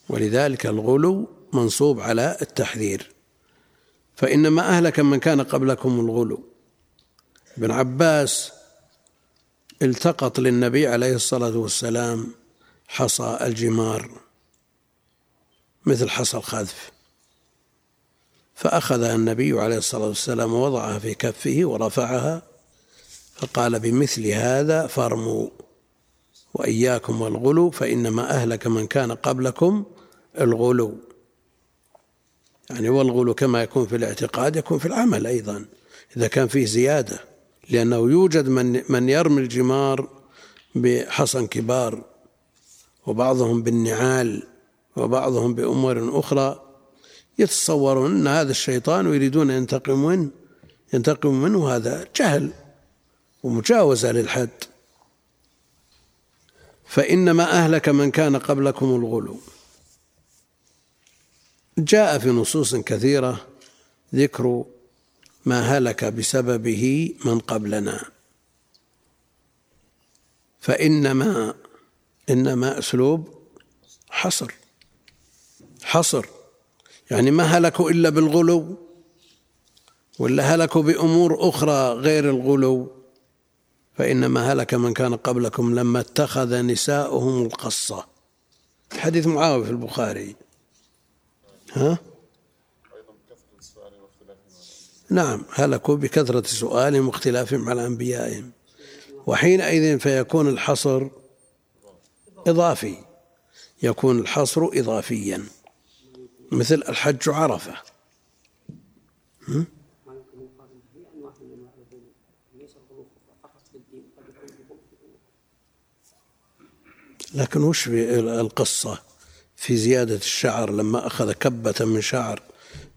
ولذلك الغلو منصوب على التحذير. فإنما أهلك من كان قبلكم الغلو. ابن عباس التقط للنبي عليه الصلاة والسلام حصى الجمار مثل حصى الخذف. فأخذها النبي عليه الصلاة والسلام ووضعها في كفه ورفعها فقال بمثل هذا فارموا وإياكم والغلو فإنما أهلك من كان قبلكم الغلو. يعني والغلو كما يكون في الاعتقاد يكون في العمل أيضا إذا كان فيه زيادة لأنه يوجد من من يرمي الجمار بحصن كبار وبعضهم بالنعال وبعضهم بأمور أخرى. يتصورون أن هذا الشيطان ويريدون أن ينتقموا منه ينتقم منه هذا جهل ومجاوزة للحد. فإنما أهلك من كان قبلكم الغلو. جاء في نصوص كثيرة ذكر ما هلك بسببه من قبلنا. فإنما إنما أسلوب حصر. حصر. يعني ما هلكوا إلا بالغلو ولا هلكوا بأمور أخرى غير الغلو. فإنما هلك من كان قبلكم لما اتخذ نساؤهم القصة. حديث معاوية في البخاري. ها؟ نعم هلكوا بكثرة سؤالهم واختلافهم على أنبيائهم. وحينئذ فيكون الحصر إضافي يكون الحصر إضافيا. مثل الحج عرفة لكن وش في القصة؟ في زيادة الشعر لما أخذ كبة من شعر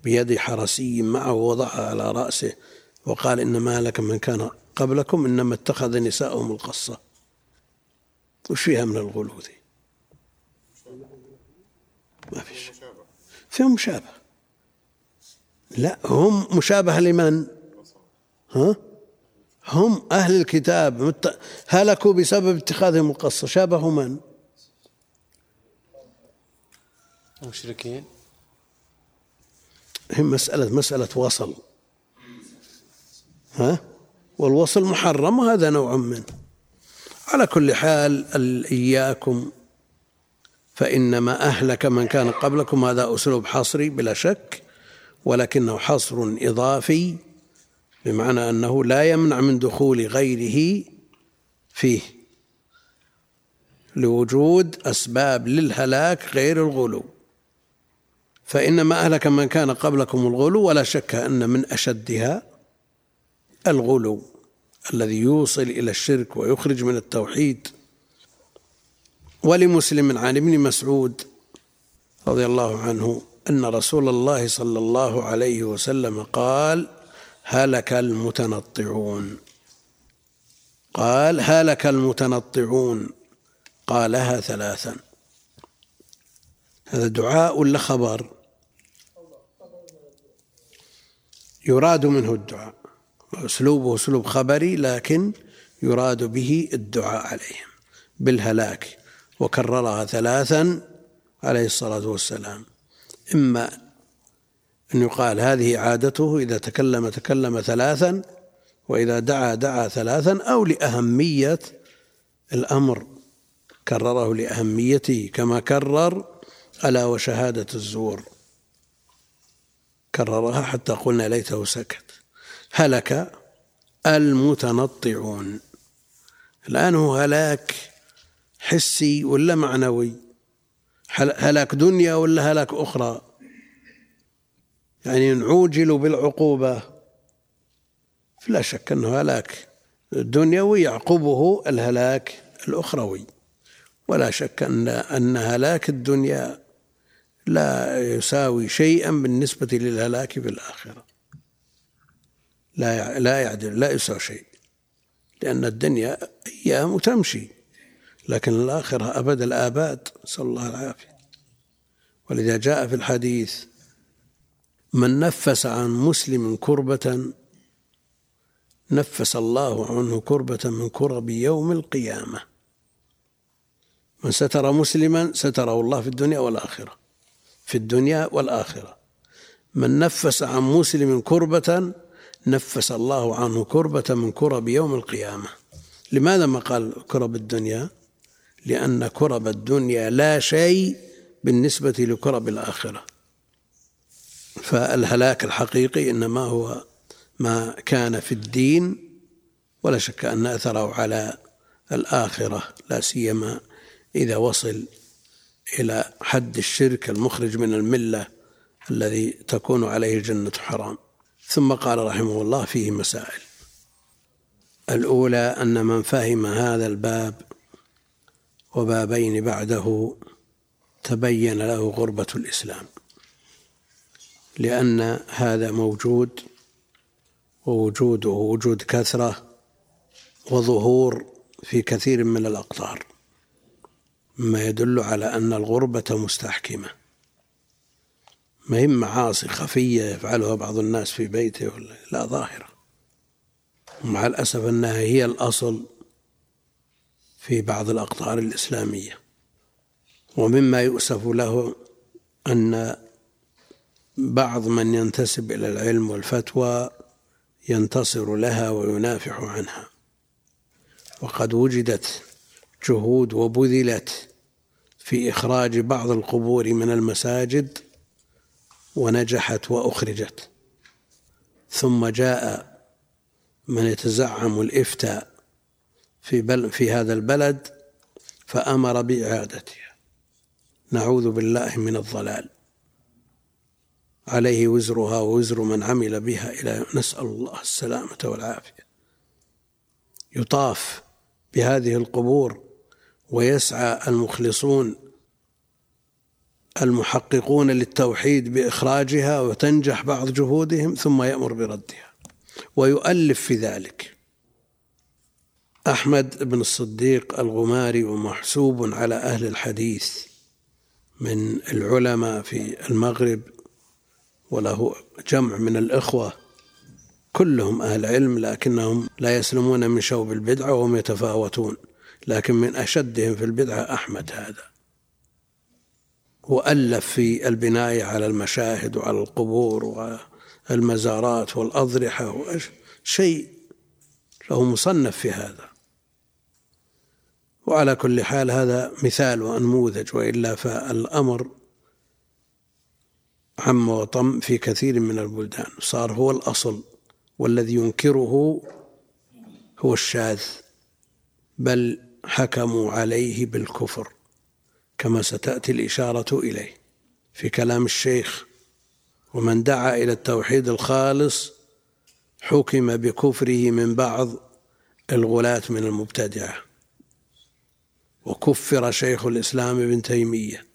بيد حرسي معه ووضعها على رأسه وقال إنما لك من كان قبلكم إنما اتخذ نساءهم القصة. وش فيها من الغلو ذي ما فيش فيهم مشابه. لا هم مشابه لمن؟ ها؟ هم أهل الكتاب. هلكوا بسبب اتخاذهم القصة. شابهوا من؟ المشركين هي مسألة مسألة وصل. ها؟ والوصل محرم وهذا نوع منه على كل حال إياكم فإنما أهلك من كان قبلكم هذا أسلوب حصري بلا شك ولكنه حصر إضافي بمعنى أنه لا يمنع من دخول غيره فيه لوجود أسباب للهلاك غير الغلو. فإنما أهلك من كان قبلكم الغلو ولا شك أن من أشدها الغلو الذي يوصل إلى الشرك ويخرج من التوحيد. ولمسلم عن ابن مسعود رضي الله عنه أن رسول الله صلى الله عليه وسلم قال هلك المتنطعون. قال هلك المتنطعون. قالها ثلاثا. هذا دعاء ولا خبر؟ يراد منه الدعاء. أسلوبه أسلوب خبري لكن يراد به الدعاء عليهم بالهلاك. وكررها ثلاثا عليه الصلاة والسلام. إما أن يقال هذه عادته إذا تكلم تكلم ثلاثا وإذا دعا دعا ثلاثا أو لأهمية الأمر. كرره لأهميته كما كرر ألا وشهادة الزور. كررها حتى قلنا ليته سكت. هلك المتنطعون. الآن هو هلاك. حسي ولا معنوي؟ هلاك دنيا ولا هلاك أخرى؟ يعني نعوجل بالعقوبة. فلا شك أنه هلاك دنيوي يعقبه الهلاك الأخروي. ولا شك أن أن هلاك الدنيا لا يساوي شيئا بالنسبة للهلاك في الآخرة. لا لا يعدل لا يساوي شيء. لأن الدنيا أيام تمشي لكن الآخرة أبد الآباد نسأل الله العافية. ولذا جاء في الحديث من نفس عن مسلم كربة نفس الله عنه كربة من كرب يوم القيامة. من ستر مسلما ستره الله في الدنيا والآخرة. في الدنيا والآخرة. من نفس عن مسلم كربة نفس الله عنه كربة من كرب يوم القيامة. لماذا ما قال كرب الدنيا؟ لأن كرب الدنيا لا شيء بالنسبة لكرب الآخرة. فالهلاك الحقيقي إنما هو ما كان في الدين ولا شك أن أثره على الآخرة لا سيما إذا وصل إلى حد الشرك المخرج من الملة الذي تكون عليه الجنة حرام. ثم قال رحمه الله فيه مسائل. الأولى أن من فهم هذا الباب وبابين بعده تبين له غربة الإسلام لأن هذا موجود ووجوده وجود كثرة وظهور في كثير من الأقطار مما يدل على أن الغربة مستحكمة. ما هي معاصي خفية يفعلها بعض الناس في بيته لا ظاهرة. ومع الأسف أنها هي الأصل في بعض الأقطار الإسلامية. ومما يؤسف له أن بعض من ينتسب إلى العلم والفتوى ينتصر لها وينافح عنها. وقد وجدت جهود وبذلت في إخراج بعض القبور من المساجد ونجحت وأخرجت. ثم جاء من يتزعم الإفتاء في, بل في هذا البلد فأمر بإعادتها. نعوذ بالله من الضلال. عليه وزرها ووزر من عمل بها إلى نسأل الله السلامة والعافية. يطاف بهذه القبور ويسعى المخلصون المحققون للتوحيد بإخراجها وتنجح بعض جهودهم ثم يأمر بردها. ويؤلف في ذلك أحمد بن الصديق الغماري ومحسوب على أهل الحديث من العلماء في المغرب وله جمع من الإخوة كلهم أهل علم لكنهم لا يسلمون من شوب البدعة وهم يتفاوتون لكن من أشدهم في البدعة أحمد هذا. وألف في البناية على المشاهد وعلى القبور والمزارات والأضرحة شيء له مصنف في هذا. وعلى كل حال هذا مثال وأنموذج وإلا فالأمر عم وطم في كثير من البلدان. صار هو الأصل والذي ينكره هو الشاذ بل حكموا عليه بالكفر كما ستأتي الإشارة إليه في كلام الشيخ. ومن دعا إلى التوحيد الخالص حكم بكفره من بعض الغلاة من المبتدعة. وكفر شيخ الإسلام ابن تيمية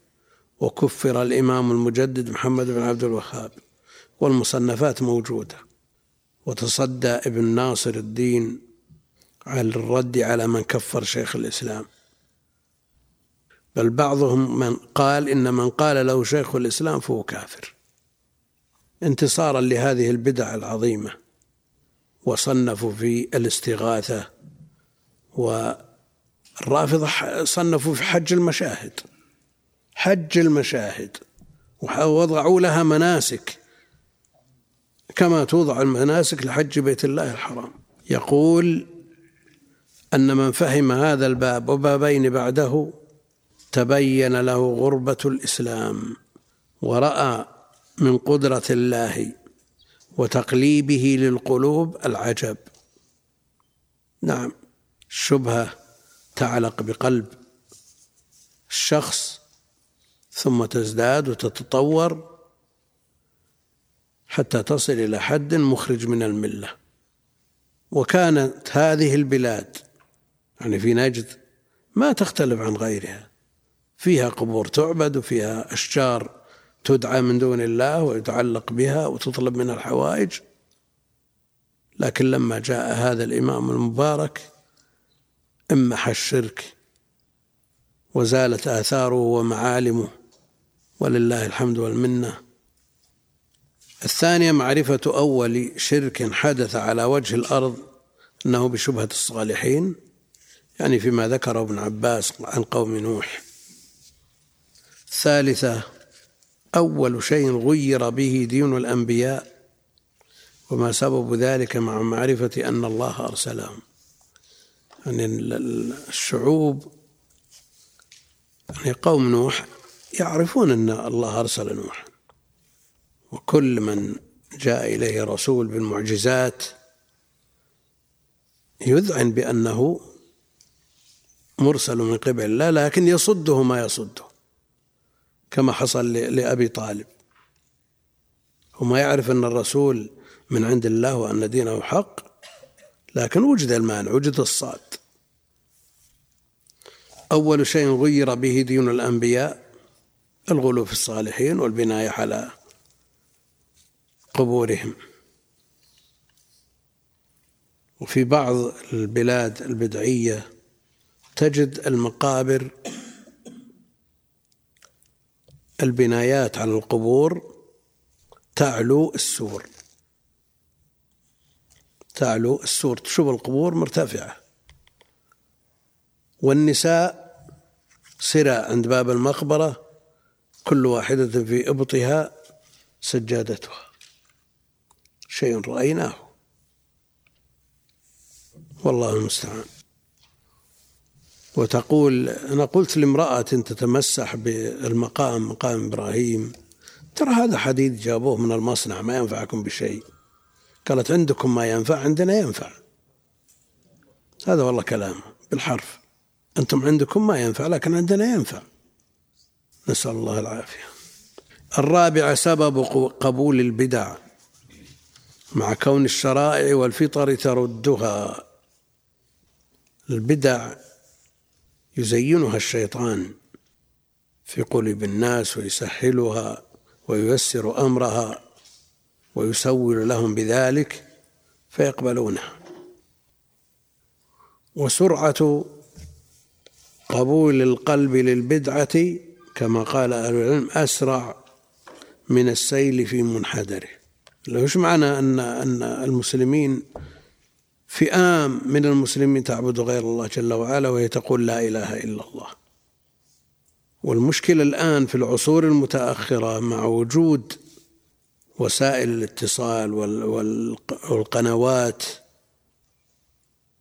وكفر الإمام المجدد محمد بن عبد الوهاب والمصنفات موجودة. وتصدى ابن ناصر الدين على الرد على من كفر شيخ الإسلام. بل بعضهم من قال إن من قال له شيخ الإسلام فهو كافر. انتصارا لهذه البدع العظيمة وصنفوا في الاستغاثة والرافضة صنفوا في حج المشاهد. حج المشاهد. ووضعوا لها مناسك. كما توضع المناسك لحج بيت الله الحرام. يقول أن من فهم هذا الباب وبابين بعده تبين له غربة الإسلام ورأى من قدرة الله وتقليبه للقلوب العجب. نعم الشبهة تعلق بقلب الشخص ثم تزداد وتتطور حتى تصل إلى حد مخرج من الملة. وكانت هذه البلاد يعني في نجد ما تختلف عن غيرها. فيها قبور تعبد وفيها أشجار تدعى من دون الله ويتعلق بها وتطلب منها الحوائج. لكن لما جاء هذا الإمام المبارك امح الشرك وزالت آثاره ومعالمه ولله الحمد والمنة. الثانية معرفة أول شرك حدث على وجه الأرض أنه بشبهة الصالحين يعني فيما ذكره ابن عباس عن قوم نوح. الثالثة أول شيء غير به دين الأنبياء وما سبب ذلك مع معرفة أن الله أرسلهم. يعني الشعوب يعني قوم نوح يعرفون أن الله أرسل نوح وكل من جاء إليه رسول بالمعجزات يذعن بأنه مرسل من قبل الله لكن يصده ما يصده كما حصل لأبي طالب. وما يعرف أن الرسول من عند الله وأن دينه حق لكن وجد المانع وجد الصاد. أول شيء غير به دين الأنبياء الغلو في الصالحين والبناية على قبورهم. وفي بعض البلاد البدعية تجد المقابر البنايات على القبور تعلو السور. تعلو السور تشوف القبور مرتفعة. والنساء سرى عند باب المقبرة كل واحدة في إبطها سجادتها. شيء رأيناه. والله المستعان. وتقول أنا قلت لامرأة تتمسح بالمقام مقام إبراهيم. ترى هذا حديد جابوه من المصنع ما ينفعكم بشيء. قالت عندكم ما ينفع عندنا ينفع. هذا والله كلام بالحرف. أنتم عندكم ما ينفع لكن عندنا ينفع. نسأل الله العافية. الرابع سبب قبول البدع. مع كون الشرائع والفطر تردها. البدع يزينها الشيطان في قلوب الناس ويسهلها وييسر أمرها. ويسول لهم بذلك فيقبلونها وسرعة قبول القلب للبدعة كما قال أهل العلم أسرع من السيل في منحدره. وش معنى ان أن المسلمين فئام من المسلمين تعبد غير الله جل وعلا وهي تقول لا إله إلا الله؟ والمشكلة الآن في العصور المتأخرة مع وجود وسائل الاتصال والقنوات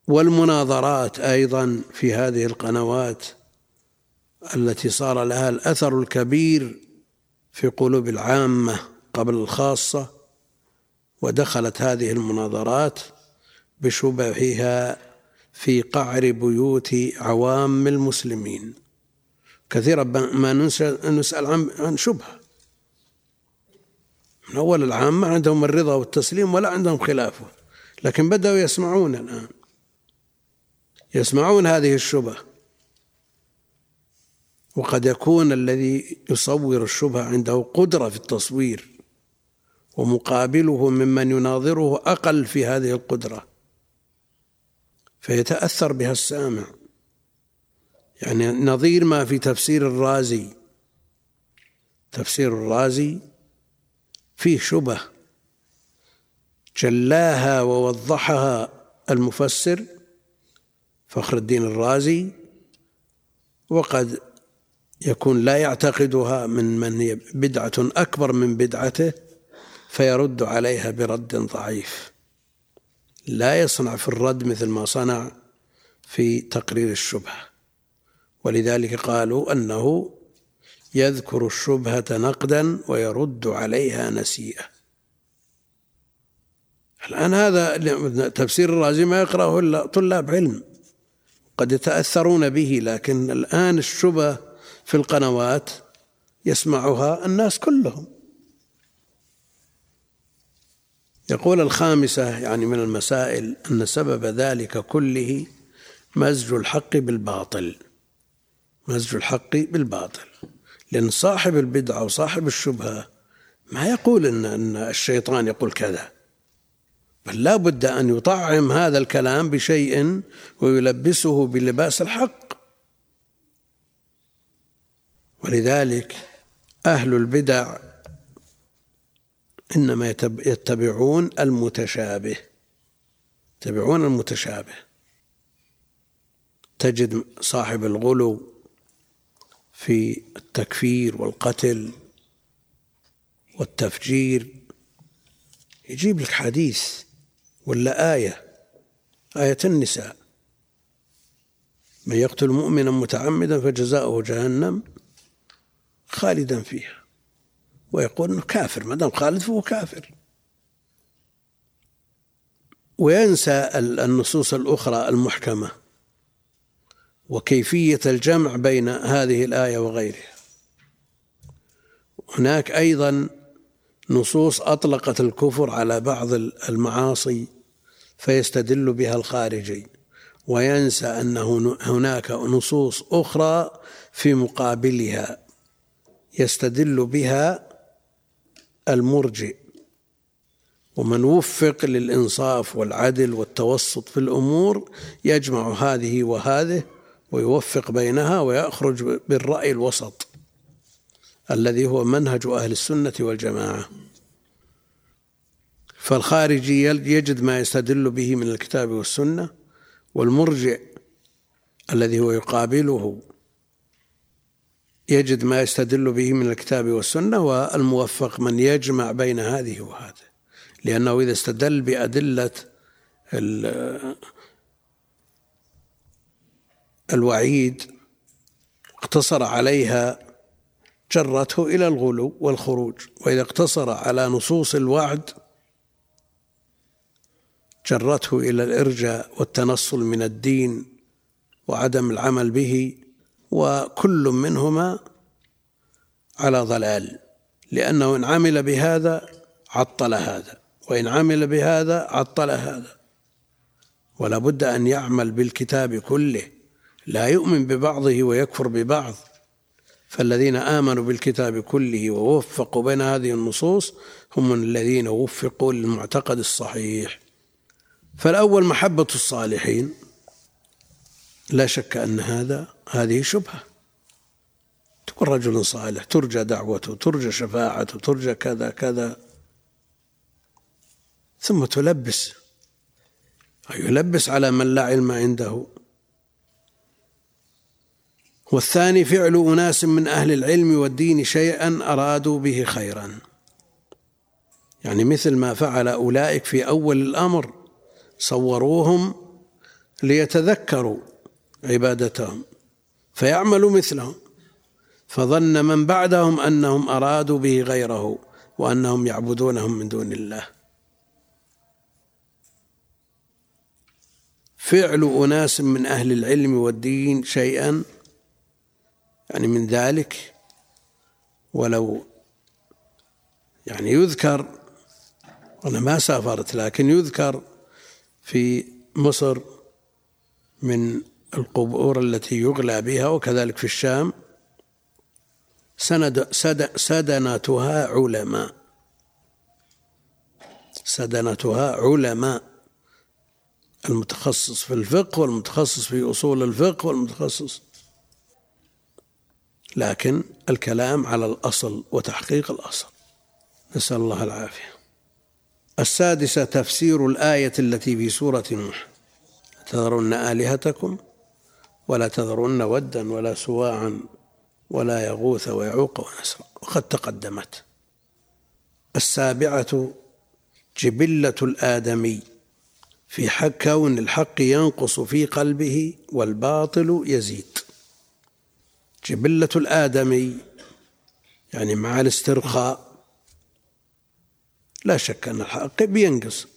والمناظرات أيضا في هذه القنوات التي صار لها الأثر الكبير في قلوب العامة قبل الخاصة ودخلت هذه المناظرات بشبهها في قعر بيوت عوام المسلمين. كثيرا ما نسأل عن شبهة. من أول العامة عندهم الرضا والتسليم ولا عندهم خلافه. لكن بدأوا يسمعون الآن. يسمعون هذه الشبهة. وقد يكون الذي يصور الشبهة عنده قدرة في التصوير. ومقابله ممن يناظره أقل في هذه القدرة. فيتأثر بها السامع. يعني نظير ما في تفسير الرازي. تفسير الرازي فيه شبه جلاها ووضحها المفسر فخر الدين الرازي وقد يكون لا يعتقدها من من هي بدعة أكبر من بدعته فيرد عليها برد ضعيف. لا يصنع في الرد مثل ما صنع في تقرير الشبهه ولذلك قالوا أنه يذكر الشبهة نقدا ويرد عليها نسيئة. الآن هذا تفسير الرازي ما يقرأه إلا طلاب علم قد يتأثرون به لكن الآن الشبه في القنوات يسمعها الناس كلهم. يقول الخامسة يعني من المسائل أن سبب ذلك كله مزج الحق بالباطل. مزج الحق بالباطل. لأن صاحب البدعة وصاحب الشبهة ما يقول إن أن الشيطان يقول كذا. بل لا بد أن يطعم هذا الكلام بشيء ويلبسه بلباس الحق. ولذلك أهل البدع إنما يتبعون المتشابه. يتبعون المتشابه. تجد صاحب الغلو في التكفير والقتل والتفجير. يجيب لك حديث ولا آية؟ آية النساء. من يقتل مؤمنا متعمدا فجزاؤه جهنم خالدا فيها. ويقول إنه كافر ما دام خالد فهو كافر. وينسى النصوص الأخرى المحكمة. وكيفية الجمع بين هذه الآية وغيرها. هناك أيضا نصوص أطلقت الكفر على بعض المعاصي فيستدل بها الخارجي وينسى انه هناك نصوص أخرى في مقابلها يستدل بها المرجئ. ومن وفق للإنصاف والعدل والتوسط في الأمور يجمع هذه وهذه ويوفق بينها ويخرج بالرأي الوسط الذي هو منهج أهل السنة والجماعة. فالخارجي يجد ما يستدل به من الكتاب والسنة والمرجع الذي هو يقابله يجد ما يستدل به من الكتاب والسنة والموفق من يجمع بين هذه وهذه. لأنه إذا استدل بأدلة الوعيد اقتصر عليها جرته إلى الغلو والخروج وإذا اقتصر على نصوص الوعد جرته إلى الإرجاء والتنصل من الدين وعدم العمل به وكل منهما على ضلال لأنه إن عمل بهذا عطل هذا وإن عمل بهذا عطل هذا. ولا بد أن يعمل بالكتاب كله لا يؤمن ببعضه ويكفر ببعض. فالذين آمنوا بالكتاب كله ووفقوا بين هذه النصوص هم الذين وفقوا للمعتقد الصحيح. فالأول محبة الصالحين. لا شك أن هذا هذه شبهة. تكون رجل صالح ترجى دعوته ترجى شفاعته ترجى كذا كذا. ثم تلبس يلبس على من لا علم عنده. والثاني فعل أناس من أهل العلم والدين شيئا أرادوا به خيرا. يعني مثل ما فعل أولئك في أول الأمر صوروهم ليتذكروا عبادتهم فيعمل مثلهم. فظن من بعدهم أنهم أرادوا به غيره وأنهم يعبدونهم من دون الله. فعل أناس من أهل العلم والدين شيئا يعني من ذلك ولو يعني يذكر أنا ما سافرت لكن يذكر في مصر من القبور التي يغلى بها وكذلك في الشام سند سد سدنتها علماء. سدنتها علماء. المتخصص في الفقه والمتخصص في أصول الفقه والمتخصص لكن الكلام على الأصل وتحقيق الأصل. نسأل الله العافية. السادسة تفسير الآية التي في سورة نوح. تذرن آلهتكم ولا تذرن ودا ولا سواعا ولا يغوث ويعوق ونسرا. وقد تقدمت. السابعة جبلة الآدمي. في حق كون الحق ينقص في قلبه والباطل يزيد. جبلة الآدمي يعني مع الاسترخاء. لا شك أن الحق بينقص.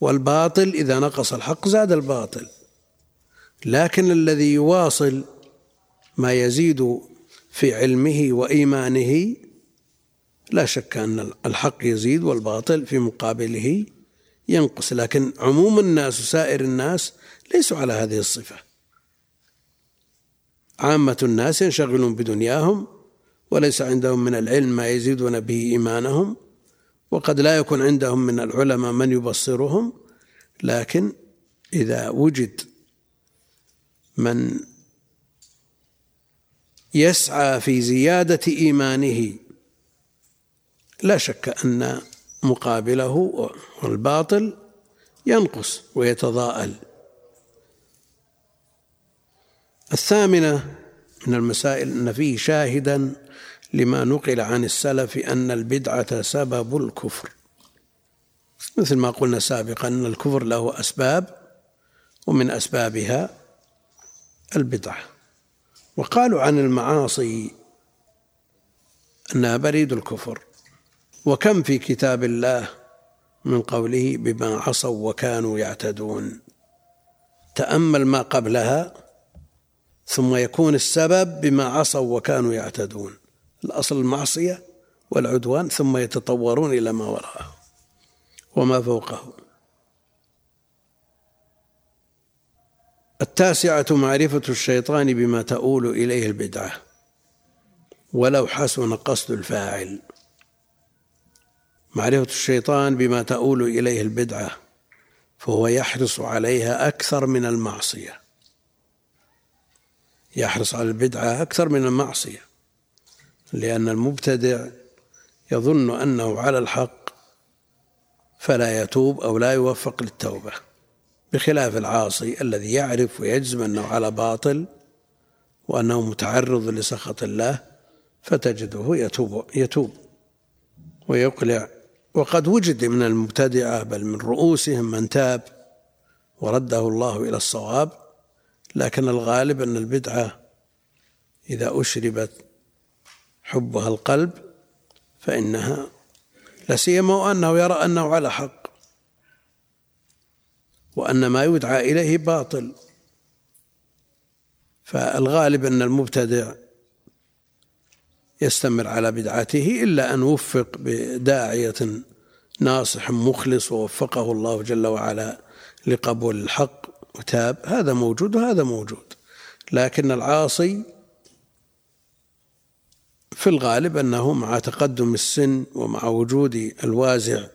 والباطل إذا نقص الحق زاد الباطل. لكن الذي يواصل ما يزيد في علمه وإيمانه لا شك أن الحق يزيد والباطل في مقابله ينقص. لكن عموم الناس وسائر الناس ليسوا على هذه الصفة. عامة الناس ينشغلون بدنياهم وليس عندهم من العلم ما يزيدون به إيمانهم وقد لا يكون عندهم من العلماء من يبصرهم لكن إذا وجد من يسعى في زيادة إيمانه لا شك أن مقابله والباطل ينقص ويتضاءل. الثامنة من المسائل أن فيه شاهدا لما نقل عن السلف أن البدعة سبب الكفر. مثل ما قلنا سابقا أن الكفر له أسباب ومن أسبابها البدعة. وقالوا عن المعاصي أنها بريد الكفر. وكم في كتاب الله من قوله بما عصوا وكانوا يعتدون. تأمل ما قبلها ثم يكون السبب بما عصوا وكانوا يعتدون. الأصل المعصية والعدوان ثم يتطورون إلى ما وراءه وما فوقه. التاسعة معرفة الشيطان بما تؤول إليه البدعة ولو حسن قصد الفاعل. معرفة الشيطان بما تؤول إليه البدعة فهو يحرص عليها أكثر من المعصية. يحرص على البدعة أكثر من المعصية لأن المبتدع يظن أنه على الحق فلا يتوب أو لا يوفق للتوبة بخلاف العاصي الذي يعرف ويجزم أنه على باطل وأنه متعرض لسخط الله فتجده يتوب يتوب ويقلع. وقد وجد من المبتدعة بل من رؤوسهم من تاب ورده الله إلى الصواب لكن الغالب أن البدعة إذا أشربت حبها القلب فإنها لا سيما وأنه يرى أنه على حق وأن ما يدعى إليه باطل. فالغالب أن المبتدع يستمر على بدعته إلا أن وفق بداعية ناصح مخلص ووفقه الله جل وعلا لقبول الحق وتاب هذا موجود وهذا موجود. لكن العاصي في الغالب أنه مع تقدم السن ومع وجود الوازع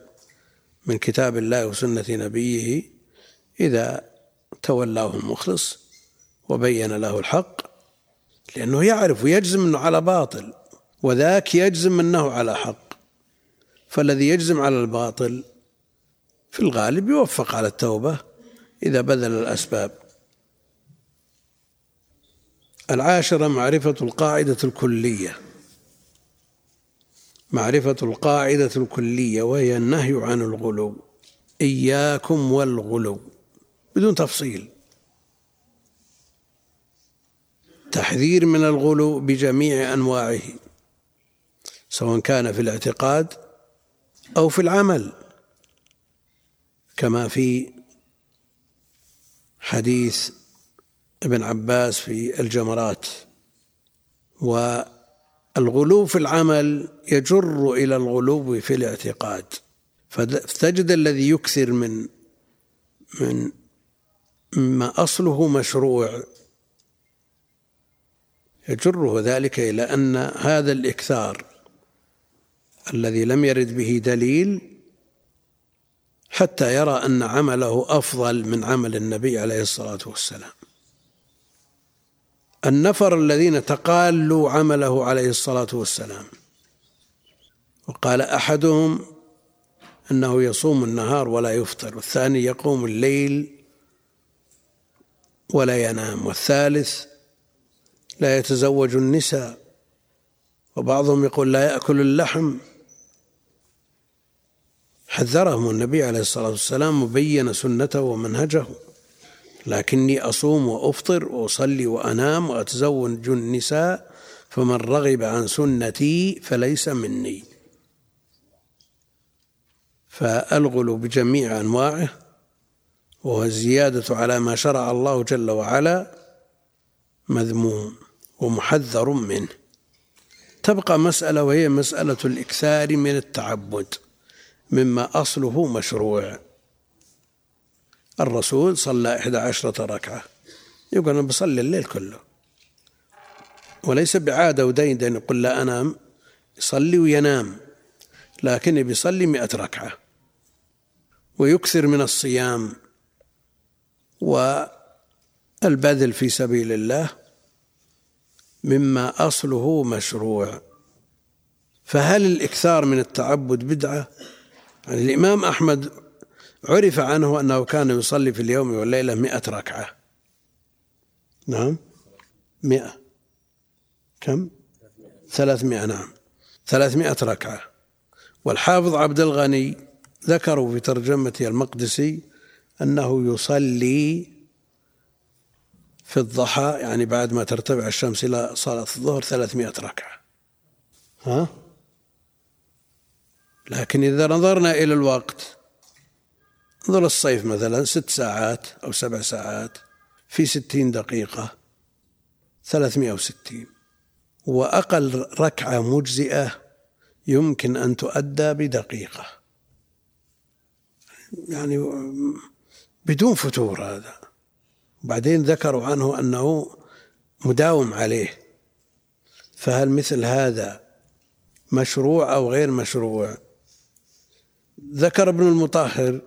من كتاب الله وسنة نبيه إذا تولاه المخلص وبين له الحق لأنه يعرف ويجزم أنه على باطل وذاك يجزم أنه على حق. فالذي يجزم على الباطل في الغالب يوفق على التوبة إذا بذل الأسباب. العاشرة معرفة القاعدة الكلية. معرفة القاعدة الكلية وهي النهي عن الغلو. إياكم والغلو. بدون تفصيل. تحذير من الغلو بجميع أنواعه. سواء كان في الاعتقاد أو في العمل. كما في حديث ابن عباس في الجمرات والغلو في العمل يجر إلى الغلو في الاعتقاد. فتجد الذي يكثر من من ما أصله مشروع. يجره ذلك إلى أن هذا الإكثار الذي لم يرد به دليل حتى يرى أن عمله أفضل من عمل النبي عليه الصلاة والسلام. النفر الذين تقالوا عمله عليه الصلاة والسلام. وقال أحدهم أنه يصوم النهار ولا يفطر والثاني يقوم الليل ولا ينام والثالث لا يتزوج النساء. وبعضهم يقول لا يأكل اللحم حذرهم النبي عليه الصلاة والسلام وبين سنته ومنهجه. لكني أصوم وأفطر وأصلي وأنام وأتزوج النساء فمن رغب عن سنتي فليس مني. فالغلو بجميع أنواعه وهو الزيادة على ما شرع الله جل وعلا مذموم ومحذر منه. تبقى مسألة وهي مسألة الإكثار من التعبد. مما أصله مشروع. الرسول صلى إحدى عشرة ركعة. يقول أنا بصلي الليل كله. وليس بعادة ودين يقول لا أنام. يصلي وينام. لكن بيصلي مئة ركعة. ويكثر من الصيام. والبذل في سبيل الله مما أصله مشروع. فهل الإكثار من التعبد بدعة؟ يعني الإمام أحمد عرف عنه أنه كان يصلي في اليوم والليلة مئة ركعة. نعم؟ مئة. كم؟ ثلاثمائة نعم. ثلاثمائة ركعة. والحافظ عبد الغني ذكروا في ترجمته المقدسي أنه يصلي في الضحى يعني بعد ما ترتفع الشمس إلى صلاة الظهر ثلاثمائة ركعة. ها؟ لكن إذا نظرنا إلى الوقت انظر الصيف مثلا ست ساعات أو سبع ساعات في ستين دقيقة ثلاثمائة وستين. وأقل ركعة مجزئة يمكن أن تؤدى بدقيقة. يعني بدون فتور هذا. بعدين ذكروا عنه أنه مداوم عليه. فهل مثل هذا مشروع أو غير مشروع؟ ذكر ابن المطهر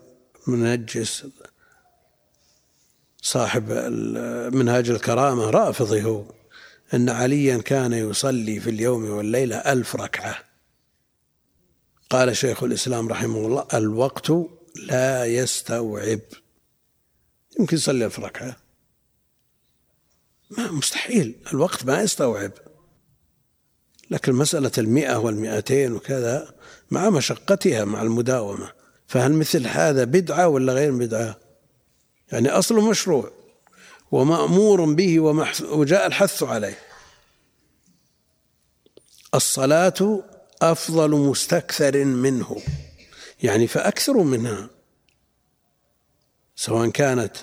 منجس صاحب منهاج الكرامة رافضي هو أن عليا كان يصلي في اليوم والليلة ألف ركعة. قال شيخ الإسلام رحمه الله الوقت لا يستوعب. يمكن يصلي ألف ركعة. ما مستحيل. الوقت ما يستوعب. لكن مسألة المئة والمئتين وكذا مع مشقتها مع المداومة. فهل مثل هذا بدعة ولا غير بدعة؟ يعني أصله مشروع ومأمور به وجاء الحث عليه. الصلاة أفضل مستكثر منه. يعني فأكثروا منها. سواء كانت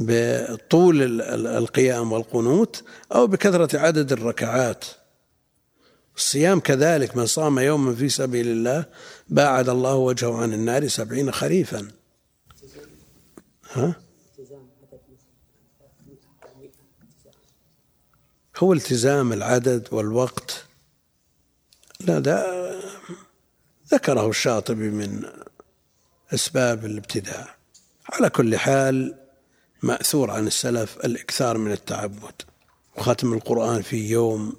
بطول القيام والقنوت أو بكثرة عدد الركعات. الصيام كذلك من صام يوما في سبيل الله باعد الله وجهه عن النار سبعين خريفا. ها؟ هو التزام العدد والوقت. لا ده ذكره الشاطبي من أسباب الابتداع. على كل حال مأثور عن السلف الإكثار من التعبد. وختم القرآن في يوم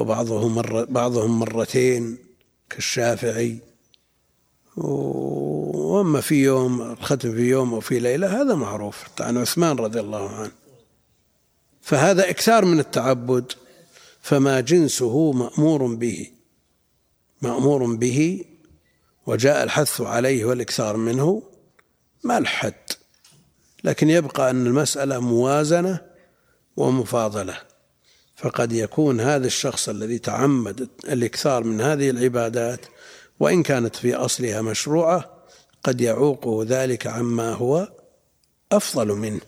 وبعضهم مرة بعضهم مرتين كالشافعي. وأما في يوم الختم في يوم أو في ليلة هذا معروف عن عثمان رضي الله عنه. فهذا إكثار من التعبد فما جنسه مأمور به. مأمور به وجاء الحث عليه والإكثار منه ما الحد. لكن يبقى أن المسألة موازنة ومفاضلة. فقد يكون هذا الشخص الذي تعمد الإكثار من هذه العبادات وإن كانت في أصلها مشروعة قد يعوقه ذلك عما هو أفضل منه.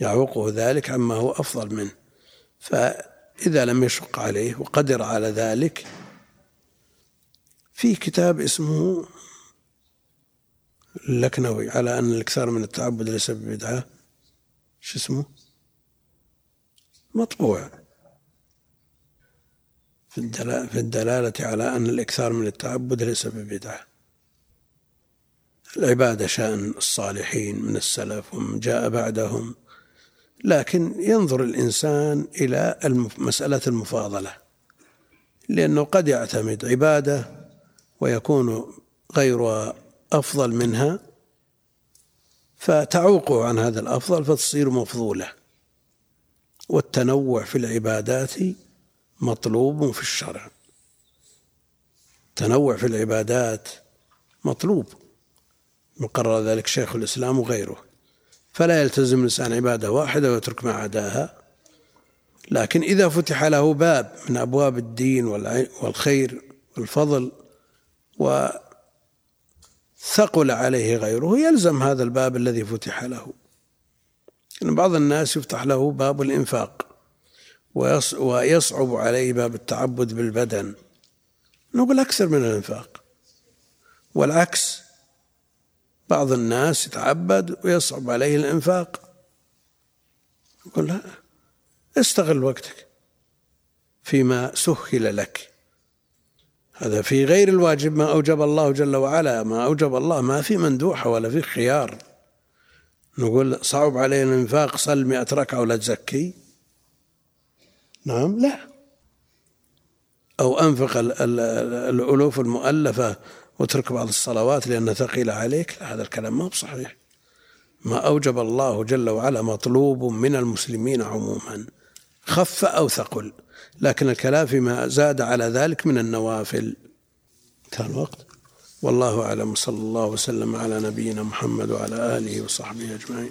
يعوقه ذلك عما هو أفضل منه. فإذا لم يشق عليه وقدر على ذلك في كتاب اسمه اللكنوي على أن الإكثار من التعبد ليس ببدعة. شو اسمه؟ مطبوع. في الدلالة, في الدلالة على أن الإكثار من التعبد ليس ببدعة العبادة شأن الصالحين من السلف ومن جاء بعدهم. لكن ينظر الإنسان إلى مسألة المفاضلة. لأنه قد يعتمد عبادة ويكون غيرها أفضل منها فتعوقه عن هذا الأفضل فتصير مفضولة. والتنوع في العبادات مطلوب في الشرع. التنوع في العبادات مطلوب. مقرر ذلك شيخ الإسلام وغيره. فلا يلتزم الإنسان عبادة واحدة ويترك ما عداها. لكن إذا فتح له باب من أبواب الدين والخير والفضل ثقل عليه غيره يلزم هذا الباب الذي فتح له. إن بعض الناس يفتح له باب الإنفاق ويصعب عليه باب التعبد بالبدن. نقول أكثر من الإنفاق. والعكس بعض الناس يتعبد ويصعب عليه الإنفاق. نقول لا استغل وقتك فيما سهل لك. هذا في غير الواجب ما أوجب الله جل وعلا. ما أوجب الله ما في مندوحة ولا في خيار. نقول صعب علينا الإنفاق صل مئة ركعة ولا تزكي؟ نعم لا. أو أنفق الألوف المؤلفة واترك بعض الصلوات لأنها ثقيلة عليك؟ لا هذا الكلام ما بصحيح. ما أوجب الله جل وعلا مطلوب من المسلمين عموما. خف أو ثقل. لكن الكلام فيما زاد على ذلك من النوافل. انتهى الوقت. والله أعلم صلى الله وسلم على نبينا محمد وعلى آله وصحبه أجمعين.